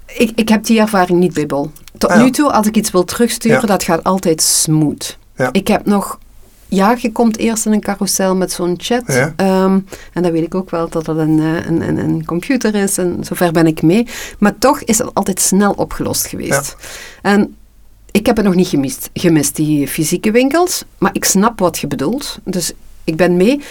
Ik, ik heb die ervaring niet bij Bol. Tot Ah ja. nu toe, als ik iets wil terugsturen, Ja. dat gaat altijd smooth. Ja. Ik heb nog... Ja, je komt eerst in een carousel met zo'n chat. Ehm, en dan weet ik ook wel dat een, eh, een, een, een computer is. En zover ben ik mee. Maar toch is het altijd snel opgelost geweest. En ik heb het nog niet gemist, gemist, die fysieke winkels. Maar ik snap wat je bedoelt. Dus ik ben mee.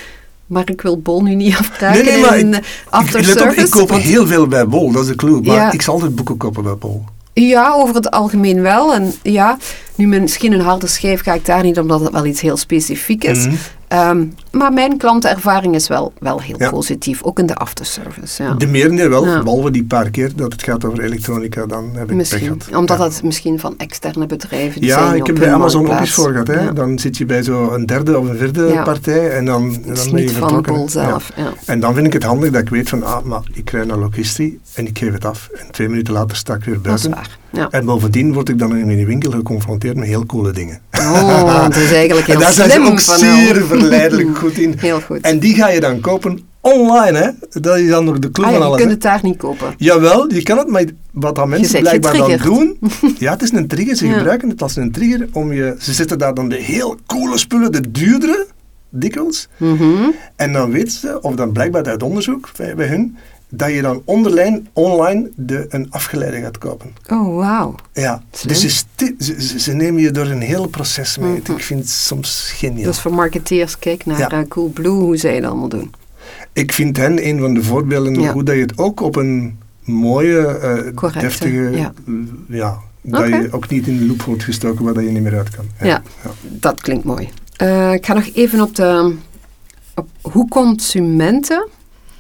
Maar ik wil Bol nu niet afkraken Nee, nee, maar in ik- eh, Ik, after op, service. ik koop want- heel veel bij Bol, dat is de clue. Maar Ja. ik zal altijd boeken kopen bij Bol. Ja, over het algemeen wel. En ja, nu misschien een harde schijf ga ik daar niet, omdat het wel iets heel specifiek is. Mhm. Ehm, maar mijn klantenervaring is wel, wel heel Ja. positief, ook in de afterservice. Ja. De merendeel wel, Ja. behalve die paar keer dat het gaat over elektronica, dan heb ik pech Misschien, gehad. omdat dat misschien van externe bedrijven die Ja, ik heb bij Amazon ook eens voor gehad. Hè. Dan zit je bij zo'n derde of een vierde partij en dan, en dan ben je niet van vertrokken. Zelf. Ja. En dan vind ik het handig dat ik weet van, ah, maar ik krijg naar logistiek en ik geef het af. En twee minuten later sta ik weer Dat is buiten. waar. Ja. En bovendien word ik dan in die winkel geconfronteerd met heel coole dingen. Oh, het is eigenlijk heel en daar zijn ze ook zeer verleidelijk goed in. Heel goed. En die ga je dan kopen online, hè? Dat is dan nog de clue ah, ja, van je alles. kunt hè. het daar niet kopen. Jawel, je kan het, maar wat dan mensen blijkbaar dan doen... Ja, het is een trigger. Ze Ja. gebruiken het als een trigger om je... Ze zetten daar dan de heel coole spullen, de duurdere, dikwijls. Mhm. En dan weten ze, of dan blijkbaar uit onderzoek bij, bij hun, dat je dan onderlijn, online de, een afgeleide gaat kopen. Oh, wauw. Ja, Slim. dus ze, ze, ze- ze nemen je door een heel proces mee. Mhm. Ik vind het soms geniaal. Dus voor marketeers, kijk naar Ja. eh, Coolblue, hoe zij het allemaal doen. Ik vind hen een van de voorbeelden Ja. hoe dat je het ook op een mooie, Correcte, deftige... ja. eh, ja dat je ook niet in de loop wordt gestoken waar dat je niet meer uit kan. Ja. Dat klinkt mooi. Ik ga nog even op, de, op hoe consumenten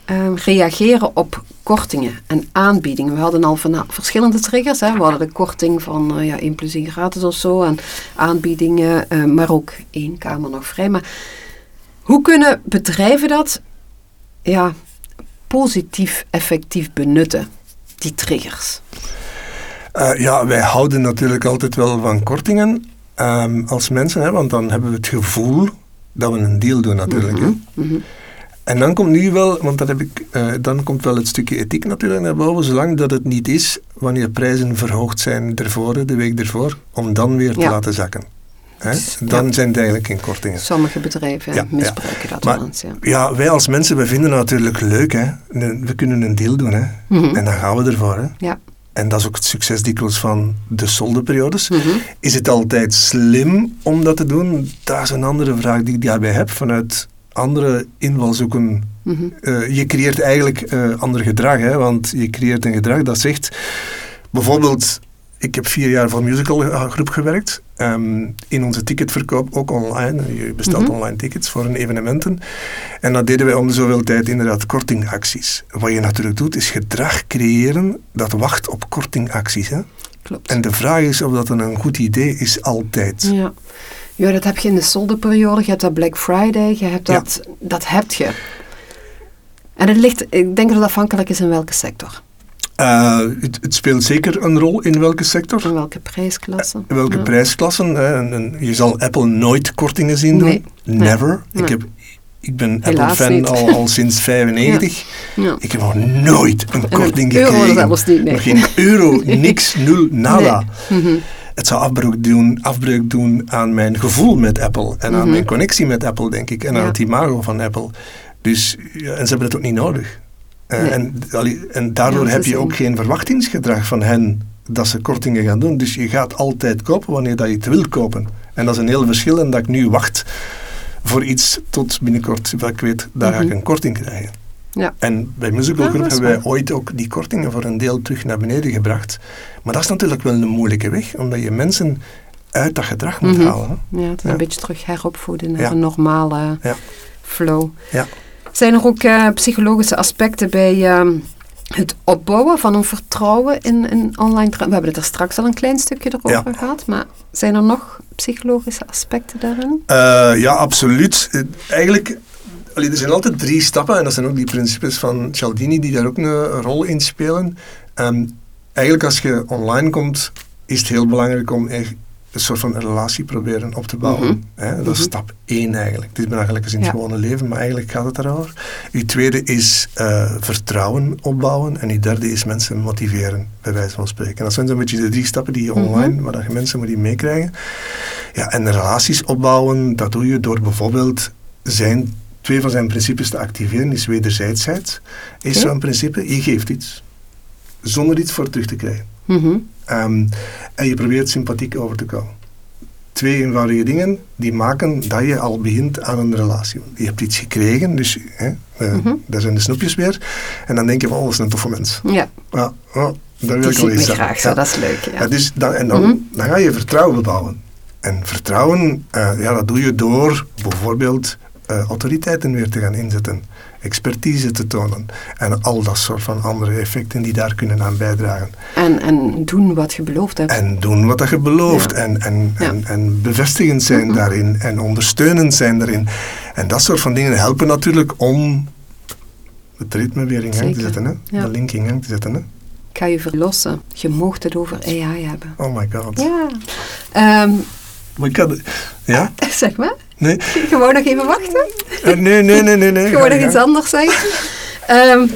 eh, reageren op kortingen en aanbiedingen. We hadden al van, verschillende triggers. Hè. We hadden de korting van eh, ja, 1 plus 1 gratis of zo. En aanbiedingen, eh, maar ook één kamer nog vrij. Maar hoe kunnen bedrijven dat ja, positief effectief benutten, die triggers? Eh, ja, wij houden natuurlijk altijd wel van kortingen ehm, als mensen, hè, want dan hebben we het gevoel dat we een deal doen natuurlijk. hè. Mhm. En dan komt nu wel, want dat heb ik, eh, dan komt wel het stukje ethiek natuurlijk naar boven, zolang dat het niet is wanneer prijzen verhoogd zijn ervoor, de week ervoor, om dan weer te Ja. laten zakken. Hè? Dan ja. zijn het eigenlijk geen kortingen. Sommige bedrijven Ja, misbruiken dat Maar- wel eens. Ja. Wij als mensen, we vinden het natuurlijk leuk. Hè? We kunnen een deal doen. Hè? Mhm. En dan gaan we ervoor. Hè? Ja. En dat is ook het succes dikwijls van de soldeperiodes. Mhm. Is het altijd slim om dat te doen? Dat is een andere vraag die ik daarbij heb. Vanuit andere invalshoeken. Mhm. Eh, je creëert eigenlijk eh, ander gedrag. Hè? Want je creëert een gedrag dat zegt... Bijvoorbeeld, ik heb vier jaar voor een musicalgroep gewerkt. Ehm, in onze ticketverkoop, ook online. Je bestelt Mhm. online tickets voor een evenementen. En dat deden wij om zoveel tijd inderdaad kortingacties. Wat je natuurlijk doet, is gedrag creëren dat wacht op kortingacties. Hè? Klopt. En de vraag is of dat een goed idee is altijd. Ja. Ja, dat heb je in de solderperiode. Je hebt dat Black Friday. Je hebt Ja. dat, dat heb je. En het ligt, ik denk dat het afhankelijk is in welke sector. Eh, het, het speelt zeker een rol in welke sector. In welke prijsklasse. In welke Ja. prijsklassen. Hè? En, en je zal Apple nooit kortingen zien doen. Nee. Never. Nee. Ik, heb, ik ben Apple-fan al, al sinds 95. Ja. Ik heb nog nooit een En korting euro gekregen. zelfs niet, nee. Geen euro, niks, nul, nada. Nee. Mhm. Het zou afbreuk doen, afbreuk doen aan mijn gevoel met Apple. En aan Mhm. mijn connectie met Apple, denk ik. En aan het imago van Apple. Dus, ja, en ze hebben het ook niet nodig. Eh, Nee. en, en daardoor Ja, heb je ook geen verwachtingsgedrag van hen dat ze kortingen gaan doen. Dus je gaat altijd kopen wanneer dat je het wil kopen. En dat is een heel verschil. En dat ik nu wacht voor iets tot binnenkort, wat ik weet, daar ga ik Mhm. een korting krijgen. Ja. En bij Musical Group hebben wij ooit ook die kortingen voor een deel terug naar beneden gebracht. Maar dat is natuurlijk wel een moeilijke weg, omdat je mensen uit dat gedrag moet Mhm. halen. hè. Ja, het is Ja. een beetje terug heropvoeden naar een normale flow. Ja. Zijn er ook eh, psychologische aspecten bij ehm, het opbouwen van een vertrouwen in, in online We hebben het er straks al een klein stukje erover Ja. gehad, maar zijn er nog psychologische aspecten daarin? Eh, ja, absoluut. Eh, eigenlijk, allee, er zijn altijd drie stappen, en dat zijn ook die principes van Cialdini die daar ook een, rol in spelen. Ehm, eigenlijk als je online komt, is het heel belangrijk om echt een soort van relatie proberen op te bouwen. Mhm. Dat is Mhm. stap één eigenlijk. Het is belangrijker in het Ja. gewone leven, maar eigenlijk gaat het daarover. Uw tweede is eh, vertrouwen opbouwen. En uw derde is mensen motiveren, bij wijze van spreken. En dat zijn zo'n beetje de drie stappen die je Mhm. online, maar dat je mensen moet meekrijgen. Ja, en relaties opbouwen, dat doe je door bijvoorbeeld zijn, twee van zijn principes te activeren, is wederzijdsheid. Is zo'n principe, je geeft iets, zonder iets voor terug te krijgen. Mhm. Ehm, en je probeert sympathiek over te komen. Twee eenvoudige dingen die maken dat je al begint aan een relatie. Je hebt iets gekregen, dus hè, eh, Mhm. daar zijn de snoepjes weer. En dan denk je van, oh, dat is een toffe mens. Ja, Ja, oh, daar wil ik al eens graag zo, Ja. dat is leuk. Ja. Ja, dus dan, en dan, Mhm. dan ga je vertrouwen bouwen. En vertrouwen, eh, ja, dat doe je door bijvoorbeeld eh, autoriteiten weer te gaan inzetten, expertise te tonen en al dat soort van andere effecten die daar kunnen aan bijdragen. En, en doen wat je beloofd hebt. En doen wat dat je belooft Ja. en, en, Ja. en, en bevestigend zijn daarin en ondersteunend zijn daarin. En dat soort van dingen helpen natuurlijk om het ritme weer in gang Zeker. te zetten, hè? Ja. de link in gang te zetten. Hè? Ik ga je verlossen. Je moogt het over AI hebben. Oh my god. Ja. Ehm, Maar ik had, ja? zeg maar. Nee? Gewoon nog even wachten. Eh, nee, nee, nee, nee. nee. Gewoon nog iets anders zeggen. Ehm,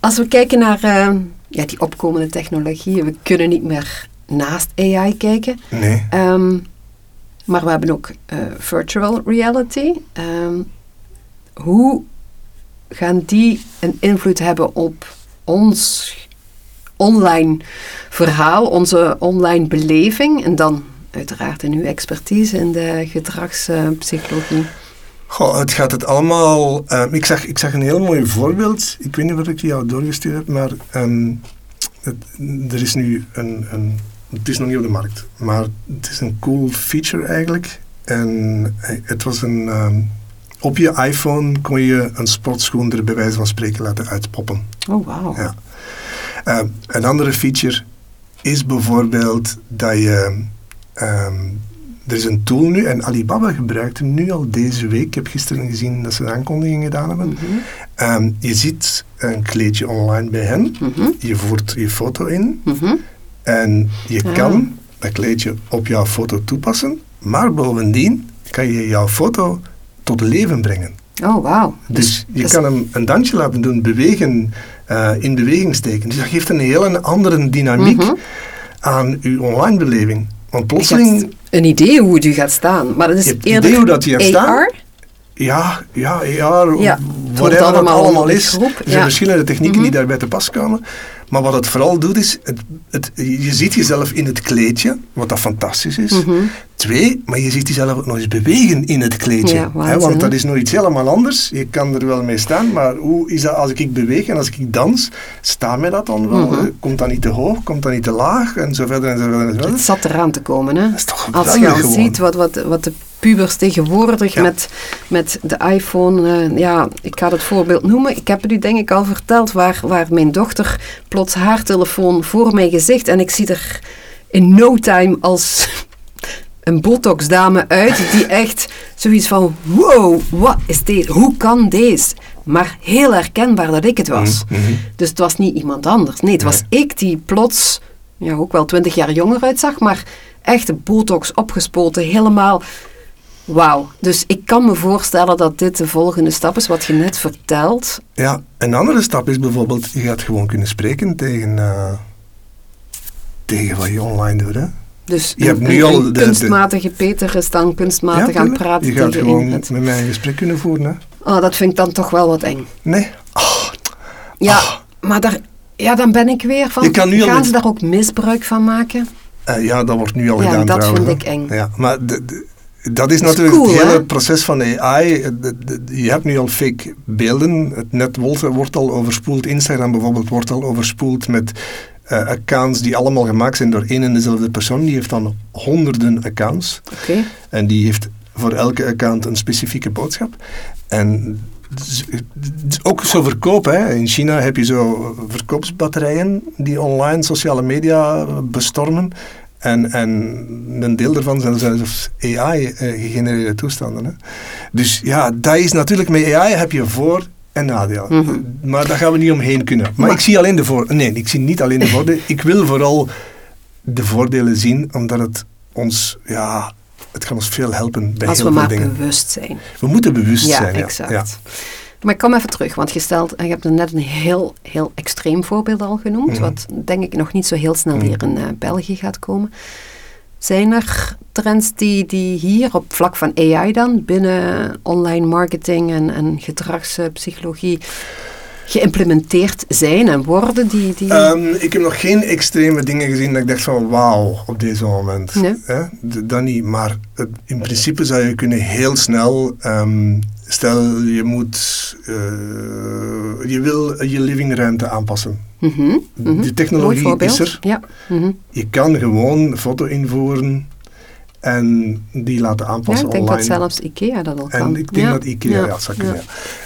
als we kijken naar ehm, ja, die opkomende technologieën, we kunnen niet meer naast AI kijken. Nee. Ehm, maar we hebben ook eh, virtual reality. Hoe gaan die een invloed hebben op ons online verhaal, onze online beleving? En dan uiteraard in uw expertise in de gedragspsychologie. Goh, het gaat het allemaal... eh, ik, zag, ik zag een heel mooi voorbeeld. Ik weet niet wat ik jou doorgestuurd heb, maar ehm, het, er is nu een, een... Het is nog niet op de markt, maar het is een cool feature eigenlijk. En eh, het was een... ehm, op je iPhone kon je een sportschoen er bij wijze van spreken laten uitpoppen. Oh, wauw. Ja. Een andere feature is bijvoorbeeld dat je... ehm, er is een tool nu, en Alibaba gebruikt hem nu al deze week. Ik heb gisteren gezien dat ze een aankondiging gedaan hebben. Mhm, Ehm, je ziet een kleedje online bij hen. mhm, Je voert je foto in. mhm. En je kan dat kleedje op jouw foto toepassen. Maar bovendien kan je jouw foto tot leven brengen. Oh, wauw. Dus je dus- kan hem een dansje laten doen, bewegen, eh, in beweging steken. Dus dat geeft een hele andere dynamiek aan je online beleving. Want plotseling, een idee hoe u gaat staan, maar dat is eerder idee hoe dat je gaat staan? Ja, ja, ja, Ja, het wordt het allemaal is. Er zijn ja. verschillende technieken die Mhm. daarbij te pas komen. Maar wat het vooral doet is, het, het, je ziet jezelf in het kleedje, wat dat fantastisch is. Mhm. Twee, maar je ziet jezelf ook nog eens bewegen in het kleedje. Ja, hè, want dat is nog iets helemaal anders. Je kan er wel mee staan, maar hoe is dat als ik beweeg en als ik dans? Staat mij dat dan wel? Mhm. Eh, Komt dat niet te hoog? Komt dat niet te laag? En zo verder en zo verder en zo verder. Het zat eraan te komen, hè? Dat is toch Als je al gewoon. ziet wat, wat, wat de pubers tegenwoordig Ja. met, met de iPhone, eh, ja, ik ga het voorbeeld noemen. Ik heb het u denk ik al verteld, waar, waar mijn dochter plots haar telefoon voor mijn gezicht en ik zie er in no time als een botox-dame uit die echt zoiets van, wow, wat is dit? Hoe kan deze? Maar heel herkenbaar dat ik het was. Mhm, mhm. Dus het was niet iemand anders. Nee, het was ik die plots, ja, ook wel twintig jaar jonger uitzag, maar echt botox opgespoten, helemaal. Wauw. Dus ik kan me voorstellen dat dit de volgende stap is, wat je net vertelt. Ja, een andere stap is bijvoorbeeld, je gaat gewoon kunnen spreken tegen, eh, tegen wat je online doet. Hè? Dus Je hebt nu een- al de- de- kunstmatige Peter is dan kunstmatig aan tuurlijk. praten Je gaat tegen gewoon met mij een gesprek kunnen voeren. Hè? Oh, dat vind ik dan toch wel wat eng. Nee. Ah, Ja, Ah. maar daar, ja, dan ben ik weer van, Je kan nu al gaan met- ze daar ook misbruik van maken? eh, ja, dat wordt nu al Ja, gedaan dat trouwens. vind ik eng. Ja, maar de- de- dat is Dat is natuurlijk cool, het hele hè? proces van AI. Je hebt nu al fake beelden. Het net wordt, al overspoeld. Instagram bijvoorbeeld wordt al overspoeld met eh, accounts die allemaal gemaakt zijn door één en dezelfde persoon. Die heeft dan honderden accounts. Oké. En die heeft voor elke account een specifieke boodschap. En ook zo verkoop. Hè. In China heb je zo verkoopsbatterijen die online sociale media bestormen. En, en een deel daarvan zijn zelfs AI-gegenereerde toestanden. Hè. Dus ja, dat is natuurlijk met AI heb je voor- en nadeel. Mhm. Maar daar gaan we niet omheen kunnen. Maar, Maar- ik zie alleen de voordelen. Nee, ik zie niet alleen de voordelen. ik wil vooral de voordelen zien, omdat het ons, ja, het kan ons veel helpen bij Als heel we veel maar dingen. bewust zijn. We moeten bewust Ja, zijn. Ja, exact. Ja. Maar ik kom even terug, want je, stelt, je hebt er net een heel, heel extreem voorbeeld al genoemd, Mhm. wat denk ik nog niet zo heel snel Mhm. hier in eh, België gaat komen. Zijn er trends die, die hier op vlak van AI dan, binnen online marketing en, en gedragspsychologie, geïmplementeerd zijn en worden? Die, die... Ehm, ik heb nog geen extreme dingen gezien dat ik dacht van wauw op deze moment. Nee. Dat niet. Maar in principe zou je kunnen heel snel, ehm, stel je moet, eh, je wil je livingruimte aanpassen. Mhm, mhm. De technologie is er. Ja. mhm. Je kan gewoon een foto invoeren En die laten Ja, aanpassen ik denk online. dat zelfs IKEA dat al kan. En ik denk Ja. dat IKEA, ja, zou kunnen.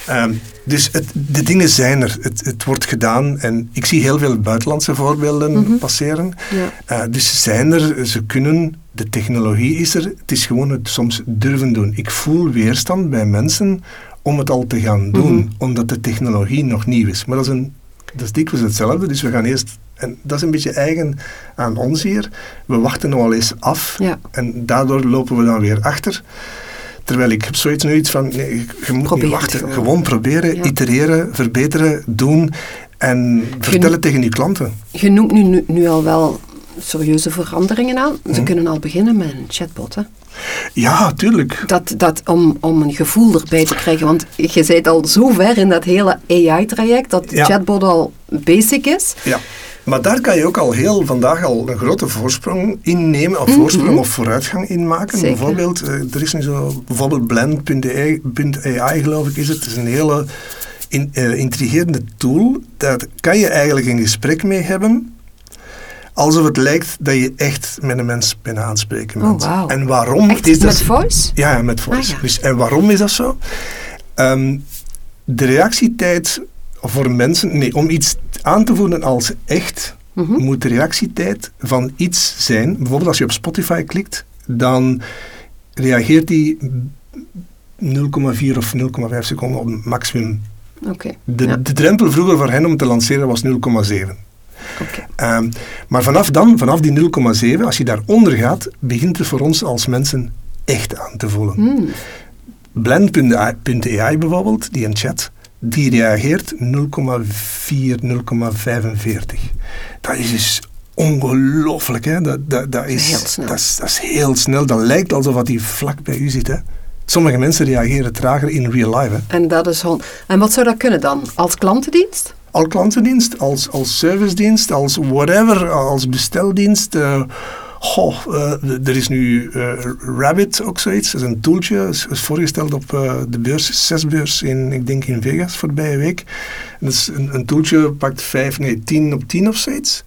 ja. Ehm, dus het, de dingen zijn er. Het, het wordt gedaan. En ik zie heel veel buitenlandse voorbeelden Mhm. passeren. Ja. Eh, dus ze zijn er, ze kunnen, de technologie is er. Het is gewoon het soms durven doen. Ik voel weerstand bij mensen om het al te gaan doen, Mhm. omdat de technologie nog nieuw is. Maar dat is, een, dat is dikwijls hetzelfde. Dus we gaan eerst, en dat is een beetje eigen aan ons hier, we wachten nog wel eens af Ja. en daardoor lopen we dan weer achter. Terwijl ik heb zoiets nu iets van, nee, je- moet Probeer niet wachten. gewoon. Gewoon, proberen, Ja. itereren, verbeteren, doen en vertellen tegen je klanten. Je noemt nu, nu, nu al wel serieuze veranderingen aan. Ze Mhm. kunnen al beginnen met een chatbot. Hè? Ja, tuurlijk. Dat, dat, om, om een gevoel erbij te krijgen. Want je bent al zo ver in dat hele AI-traject dat Ja. chatbot al basic is. Ja. Maar daar kan je ook al heel vandaag al een grote voorsprong in nemen, of voorsprong of vooruitgang in maken. Zeker. Bijvoorbeeld, eh, er is nu zo, bijvoorbeeld blend.ai geloof ik is het. Het is een hele in, eh, intrigerende tool. Daar kan je eigenlijk een gesprek mee hebben, alsof het lijkt dat je echt met een mens bijna aanspreken Oh, bent. wauw. En waarom Echt is dat met voice? ja, ja, met voice. Ah, ja. Dus, en waarom is dat zo? Ehm, de reactietijd voor mensen, nee, om iets aan te voelen als echt, Mhm. moet de reactietijd van iets zijn. Bijvoorbeeld als je op Spotify klikt, dan reageert die 0,4 of 0,5 seconden op maximum. Oké. De, Ja. de drempel vroeger voor hen om te lanceren was 0,7. Ehm, maar vanaf dan, vanaf die 0,7, als je daaronder gaat, begint het voor ons als mensen echt aan te voelen. Hmm. Blend.ai bijvoorbeeld, die een chat, die reageert 0,4, 0,45. Dat is dus ongelooflijk, hè? Dat, dat, dat, is, Heel snel. Dat, is, dat is heel snel. Dat lijkt alsof hij vlak bij u zit, hè? Sommige mensen reageren trager in real life, hè? En dat is hon- En wat zou dat kunnen dan? Als klantendienst? Al klantendienst, als, als servicedienst, als whatever, als besteldienst. eh, goh, eh, er is nu eh, Rabbit ook zoiets. Dat is een tooltje. is, is voorgesteld op de beurs, zesbeurs in, ik denk in Vegas voorbije week. En dat is een, een tooltje, pakt vijf, nee, tien op tien of zoiets.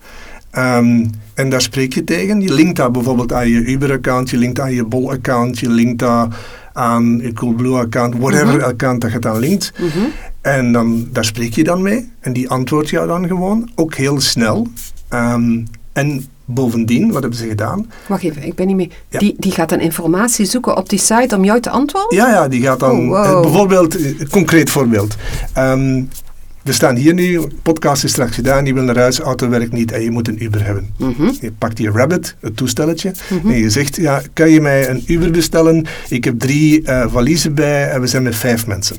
Ehm, en daar spreek je tegen. Je linkt dat bijvoorbeeld aan je Uber-account, je linkt aan je Bol-account, je linkt dat aan je Coolblue-account, whatever Mhm. account dat je dan linkt. Mhm. En dan, daar spreek je dan mee en die antwoordt jou dan gewoon, ook heel snel. Ehm, en bovendien, wat hebben ze gedaan? Wacht even, ik ben niet mee. Ja. Die, die gaat dan informatie zoeken op die site om jou te antwoorden? Ja, ja, die gaat dan, Oh, wow. eh, bijvoorbeeld, eh, concreet voorbeeld. Ehm, we staan hier nu, podcast is straks gedaan, je wil naar huis, auto werkt niet en je moet een Uber hebben. Mhm. Je pakt die Rabbit, het toestelletje, Mhm. en je zegt, ja, kan je mij een Uber bestellen? Ik heb drie eh, valiezen bij en we zijn met vijf mensen.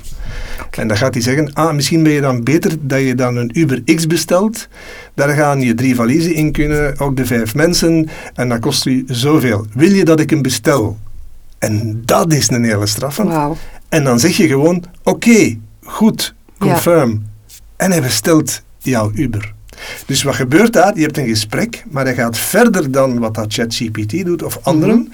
En dan gaat hij zeggen, ah, misschien ben je dan beter dat je dan een Uber X bestelt. Daar gaan je drie valiezen in kunnen, ook de vijf mensen, en dat kost u zoveel. Wil je dat ik hem bestel? En dat is een hele straf. Wauw. En dan zeg je gewoon, oké, goed, Ja. En hij bestelt jouw Uber. Dus wat gebeurt daar? Je hebt een gesprek, maar hij gaat verder dan wat dat ChatGPT doet of anderen. Mhm.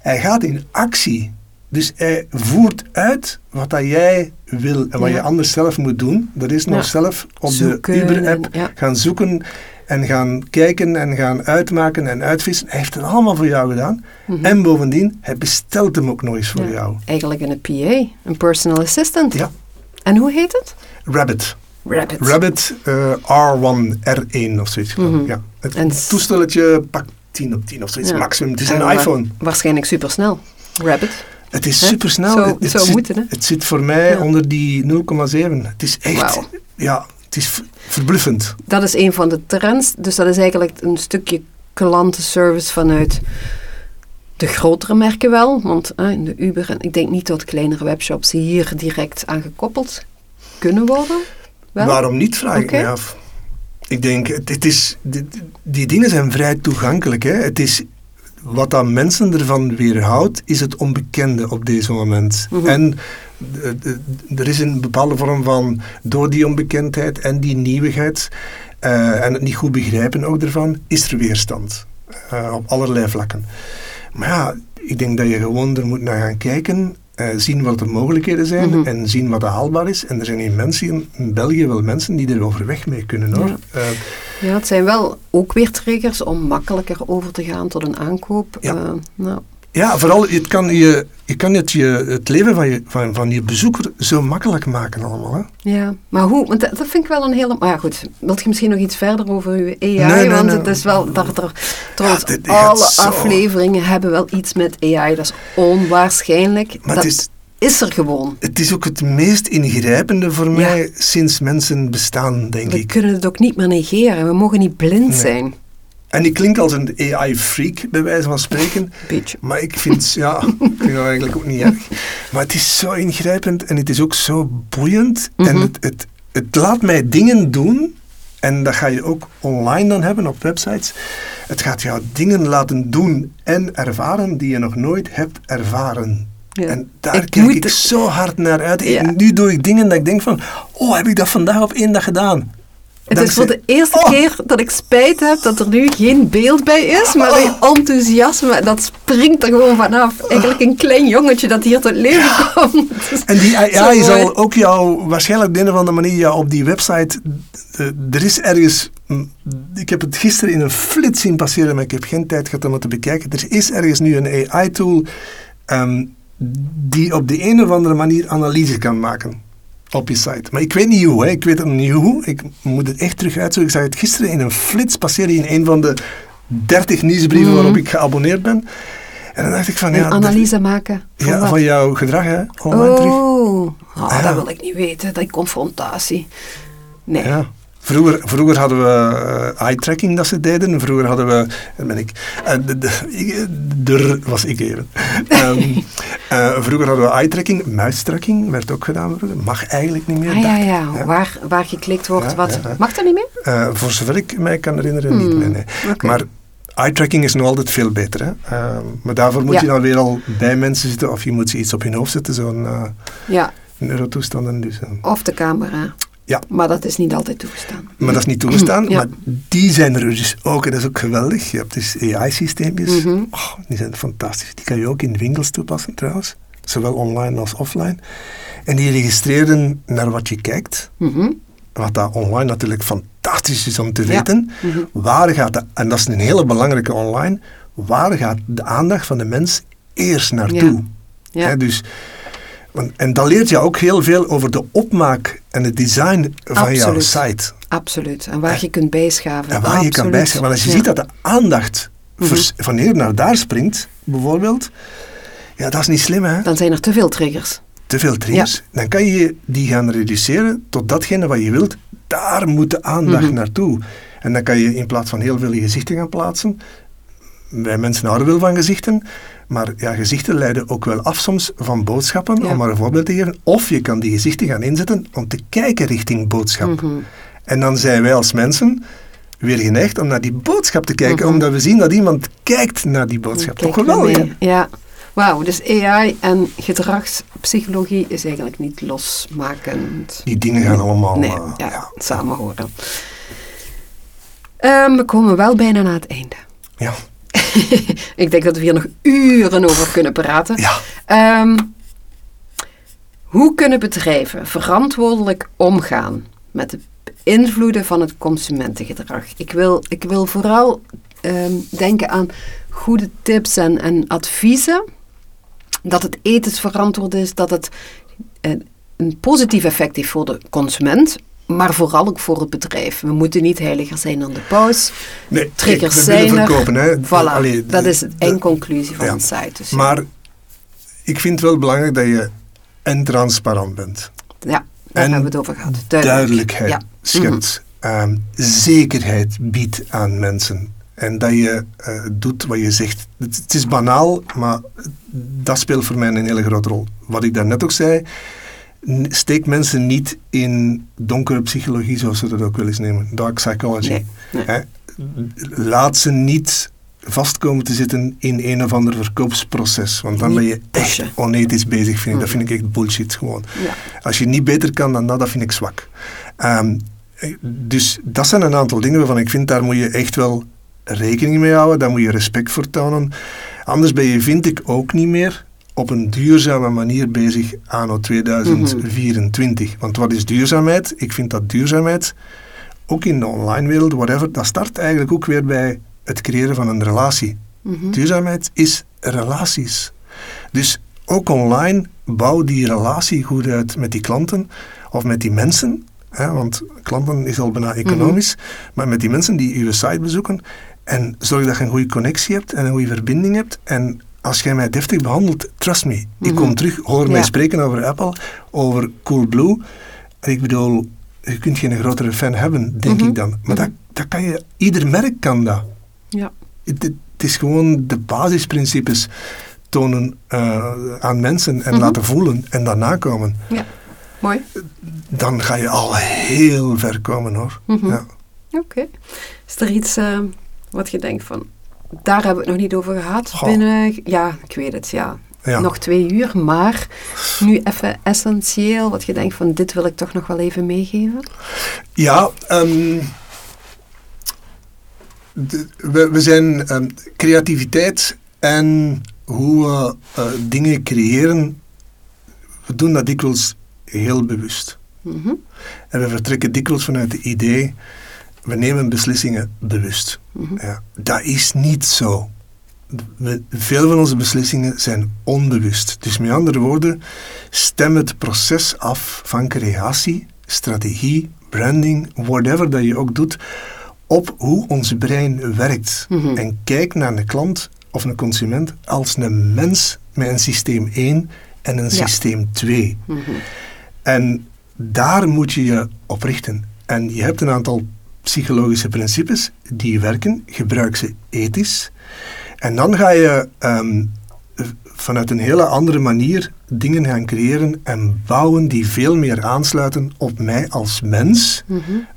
Hij gaat in actie. Dus hij voert uit wat dat jij wil en wat Ja. je anders zelf moet doen. Dat is nog Ja. zelf op Zoeken de Uber-app ja. gaan zoeken en gaan kijken en gaan uitmaken en uitvissen. Hij heeft het allemaal voor jou gedaan. Mhm. En bovendien, hij bestelt hem ook nog eens voor jou. Eigenlijk een PA, een personal assistant. Ja. En hoe heet het? Rabbit. Rabbit. Rabbit eh, R1, R1 of zoiets. Mhm. Ja. Het En toestelletje pakt 10 op 10 of zoiets, Ja. maximum. Het is En een iPhone. Waarschijnlijk supersnel. Rabbit. Het is supersnel. Zo- het, het zo zit, moeten, hè? Het zit voor mij Ja. onder die 0,7. Het is echt, ja, het is verbluffend. Dat is een van de trends. Dus dat is eigenlijk een stukje klantenservice vanuit de grotere merken wel. Want eh, in de Uber en ik denk niet dat kleinere webshops hier direct aan gekoppeld kunnen worden. Wel? Waarom niet, vraag ik Oké. me af. Ik denk, het, het is, die, die dingen zijn vrij toegankelijk. Hè. Het is, wat dat mensen ervan weerhoudt, is het onbekende op deze moment. Mhm. En eh, eh, er is een bepaalde vorm van, door die onbekendheid en die nieuwigheid, eh, en het niet goed begrijpen ook ervan, is er weerstand. op allerlei vlakken. Maar ja, ik denk dat je gewoon er moet naar gaan kijken, eh, zien wat de mogelijkheden zijn Mhm. en zien wat haalbaar is. En er zijn in, mensen, in- in België wel mensen die er overweg mee kunnen hoor. Ja. Eh, Ja, het zijn wel ook weer triggers om makkelijker over te gaan tot een aankoop. Ja. Eh, nou, Ja, vooral, het kan, je, je kan het, je, het leven van je, van, van je bezoeker zo makkelijk maken allemaal. Hè? Ja, maar hoe, want dat, dat vind ik wel een hele... Maar ja, goed, wilt je misschien nog iets verder over uw AI? Nee, nee, want nee. het is wel... Dat er, trouwens, alle zo- afleveringen hebben wel iets met AI. Dat is onwaarschijnlijk. Maar dat het is, is er gewoon. het is ook het meest ingrijpende voor mij sinds mensen bestaan, denk We ik. kunnen het ook niet meer negeren. We mogen niet blind Nee. zijn. En ik klink als een AI-freak, bij wijze van spreken. Beetje. Maar ik vind, ja, ik vind dat eigenlijk ook niet erg. Maar het is zo ingrijpend en het is ook zo boeiend. En Mhm. het, het, het laat mij dingen doen. En dat ga je ook online dan hebben op websites. Het gaat jou dingen laten doen en ervaren die je nog nooit hebt ervaren. Ja. En daar Ik kijk ik zo hard naar uit. Ja. Nu doe ik dingen dat ik denk van, oh, heb ik dat vandaag op één dag gedaan? Het is voor de eerste Oh. keer dat ik spijt heb dat er nu geen beeld bij is, maar die enthousiasme, dat springt er gewoon vanaf. Eigenlijk een klein jongetje dat hier tot leven komt. En die AI mooi. zal ook jou waarschijnlijk op de een of andere manier jou op die website. er is ergens. Ik heb het gisteren in een flits zien passeren, maar ik heb geen tijd gehad om het te bekijken. Er is ergens nu een AI-tool ehm, die op de een of andere manier analyse kan maken op je site. Maar ik weet niet hoe, hè. ik weet het niet hoe. Ik moet het echt terug uitzoeken. Ik zag het gisteren in een flits passeren in een van de 30 nieuwsbrieven Mhm. waarop ik geabonneerd ben. En dan dacht ik van Een ja, analyse maken. Van ja, van jouw gedrag hè, online terug. Oh, oh Ja. dat wil ik niet weten, die confrontatie. Nee. Ja. Vroeger, vroeger hadden we eh, eye-tracking dat ze deden. Vroeger hadden we, daar ben ik, eh, de, der was ik even. Ehm, eh, vroeger hadden we eye-tracking, muistracking werd ook gedaan. Mag eigenlijk niet meer. Ah ja, ja, Waar, waar geklikt wordt, Ja, wat. ja. Mag dat niet meer? Eh, voor zover ik mij kan herinneren, niet Hmm, meer. Nee. Maar eye-tracking is nog altijd veel beter. Hè? Ehm, maar daarvoor moet Ja. je dan weer al bij mensen zitten of je moet ze iets op hun hoofd zetten, zo'n eh Ja, neurotoestanden. Dus, eh. of de camera. Ja. Maar dat is niet altijd toegestaan. Maar dat is niet toegestaan. Ja. Maar die zijn er dus ook. En dat is ook geweldig. Je hebt dus AI-systeempjes. Mhm. oh, die zijn fantastisch. Die kan je ook in winkels toepassen trouwens. Zowel online als offline. En die registreren naar wat je kijkt. Mhm. Wat dat online natuurlijk fantastisch is om te Ja. weten. Mhm. Waar gaat de, en dat is een hele belangrijke online. Waar gaat de aandacht van de mens eerst naartoe? Ja. Dus, en dan leert je ook heel veel over de opmaak en het design van jouw site. Absoluut. En waar je kunt bijschaven. En waar je kan bijschaven. Want als je Ja. ziet dat de aandacht Mhm. van hier naar daar springt, bijvoorbeeld, ja, dat is niet slim, hè? Dan zijn er te veel triggers. Te veel triggers. Dan kan je die gaan reduceren tot datgene wat je wilt. Daar moet de aandacht Mhm. naartoe. En dan kan je in plaats van heel veel gezichten gaan plaatsen. Wij mensen houden wel van gezichten. Maar ja, gezichten leiden ook wel af soms van boodschappen, Ja. om maar een voorbeeld te geven. Of je kan die gezichten gaan inzetten om te kijken richting boodschap. Mhm. En dan zijn wij als mensen weer geneigd om naar die boodschap te kijken, Mhm. omdat we zien dat iemand kijkt naar die boodschap. Toch geweldig? mee. hè? Ja. Wauw, dus AI en gedragspsychologie is eigenlijk niet losmakend. Die dingen gaan allemaal... Nee, eh, ja, ja. samen horen. Ehm, we komen wel bijna naar het einde. Ja. Ik denk dat we hier nog uren over kunnen praten. Ja. Ehm, hoe kunnen bedrijven verantwoordelijk omgaan met de invloeden van het consumentengedrag? Ik wil, ik wil vooral ehm, denken aan goede tips en, en adviezen. Dat het ethisch verantwoord is, dat het een, een positief effect heeft voor de consument, maar vooral ook voor het bedrijf. We moeten niet heiliger zijn dan de paus. Nee, Triggers kijk, zijn er. verkopen, hè. Voilà, Allee, dat de- is de de- eindconclusie van ja. het site. Dus Maar ik vind het wel belangrijk dat je en transparant bent. ja, daar en hebben we het over gehad. Duidelijk. Duidelijkheid Ja. schept. ehm, zekerheid biedt aan mensen. En dat je eh, doet wat je zegt. Het, het is banaal, maar dat speelt voor mij een hele grote rol. Wat ik daarnet ook zei, steek mensen niet in donkere psychologie, zoals ze dat ook wel eens nemen. Dark psychology. Nee, nee. Hè? Laat ze niet vastkomen te zitten in een of ander verkoopsproces. Want dan ben je echt onethisch bezig, vind ik. Dat vind ik echt bullshit gewoon. Ja. Als je niet beter kan dan dat, dat vind ik zwak. Ehm, eh, dus dat zijn een aantal dingen waarvan ik vind, daar moet je echt wel rekening mee houden. Daar moet je respect voor tonen. Anders ben je, vind ik, ook niet meer op een duurzame manier bezig anno 2024. Want wat is duurzaamheid? Ik vind dat duurzaamheid, ook in de online wereld, whatever, dat start eigenlijk ook weer bij het creëren van een relatie Duurzaamheid is relaties. Dus ook online bouw die relatie goed uit met die klanten of met die mensen. Hè, want klanten is al bijna economisch. Maar met die mensen die uw site bezoeken. En zorg dat je een goede connectie hebt en een goede verbinding hebt. En als jij mij deftig behandelt, trust me. Ik kom terug, hoor mij Ja. spreken over Apple, over Coolblue. Ik bedoel, je kunt geen grotere fan hebben, denk ik dan. Maar dat, dat kan je, ieder merk kan dat. Ja. Het, het is gewoon de basisprincipes tonen eh, aan mensen en laten voelen en dan nakomen. ja. Mooi. Dan ga je al heel ver komen hoor. ja. Oké. Is er iets eh, wat je denkt van, daar hebben we het nog niet over gehad Goh. binnen, ja, ik weet het, ja. Ja. Nog twee uur, maar nu even essentieel, wat je denkt van, dit wil ik toch nog wel even meegeven. Ja, ehm, de- we, we zijn ehm, creativiteit en hoe we eh, dingen creëren, we doen dat dikwijls heel bewust. Mhm. En we vertrekken dikwijls vanuit het idee, we nemen beslissingen bewust. ja, dat is niet zo. We, veel van onze beslissingen zijn onbewust. Dus met andere woorden, stem het proces af van creatie, strategie, branding, whatever dat je ook doet, op hoe ons brein werkt. En kijk naar een klant of een consument als een mens met een systeem 1 en een Ja. systeem 2. En daar moet je je op richten. En je hebt een aantal psychologische principes die werken. Gebruik ze ethisch. En dan ga je ehm, vanuit een hele andere manier dingen gaan creëren en bouwen die veel meer aansluiten op mij als mens,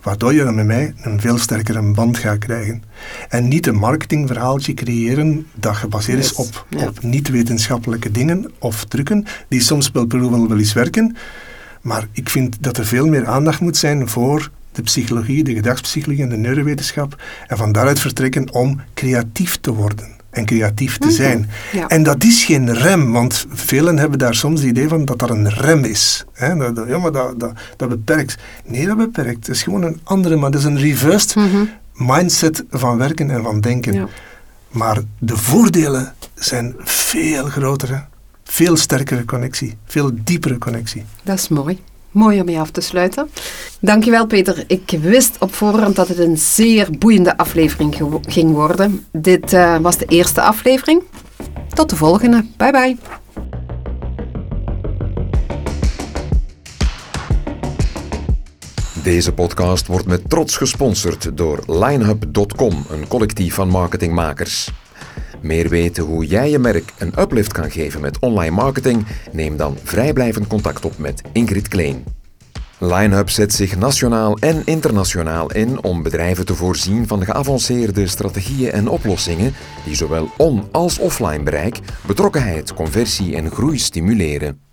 waardoor je dan met mij een veel sterkere band gaat krijgen. En niet een marketingverhaaltje creëren dat gebaseerd is Yes, op, ja. op niet-wetenschappelijke dingen of trucken, die soms wel, wel, wel eens werken, maar ik vind dat er veel meer aandacht moet zijn voor de psychologie, de gedragspsychologie en de neurowetenschap. En van daaruit vertrekken om creatief te worden en creatief te zijn. ja. En dat is geen rem, want velen hebben daar soms het idee van dat dat een rem is. Hè? Dat, dat- ja, maar dat, dat, dat beperkt. Nee, dat beperkt. Het is gewoon een andere, maar dat is een reversed mindset van werken en van denken. Ja. Maar de voordelen zijn veel groter. hè. Veel sterkere connectie, veel diepere connectie. Dat is mooi. Mooi om mee af te sluiten. Dankjewel Peter. Ik wist op voorhand dat het een zeer boeiende aflevering ging worden. Dit eh, was de eerste aflevering. Tot de volgende. Bye bye. Deze podcast wordt met trots gesponsord door linehub.com, een collectief van marketingmakers. Meer weten hoe jij je merk een uplift kan geven met online marketing? Neem dan vrijblijvend contact op met Ingrid Kleen. LineUp zet zich nationaal en internationaal in om bedrijven te voorzien van geavanceerde strategieën en oplossingen die zowel on- als offline bereik, betrokkenheid, conversie en groei stimuleren.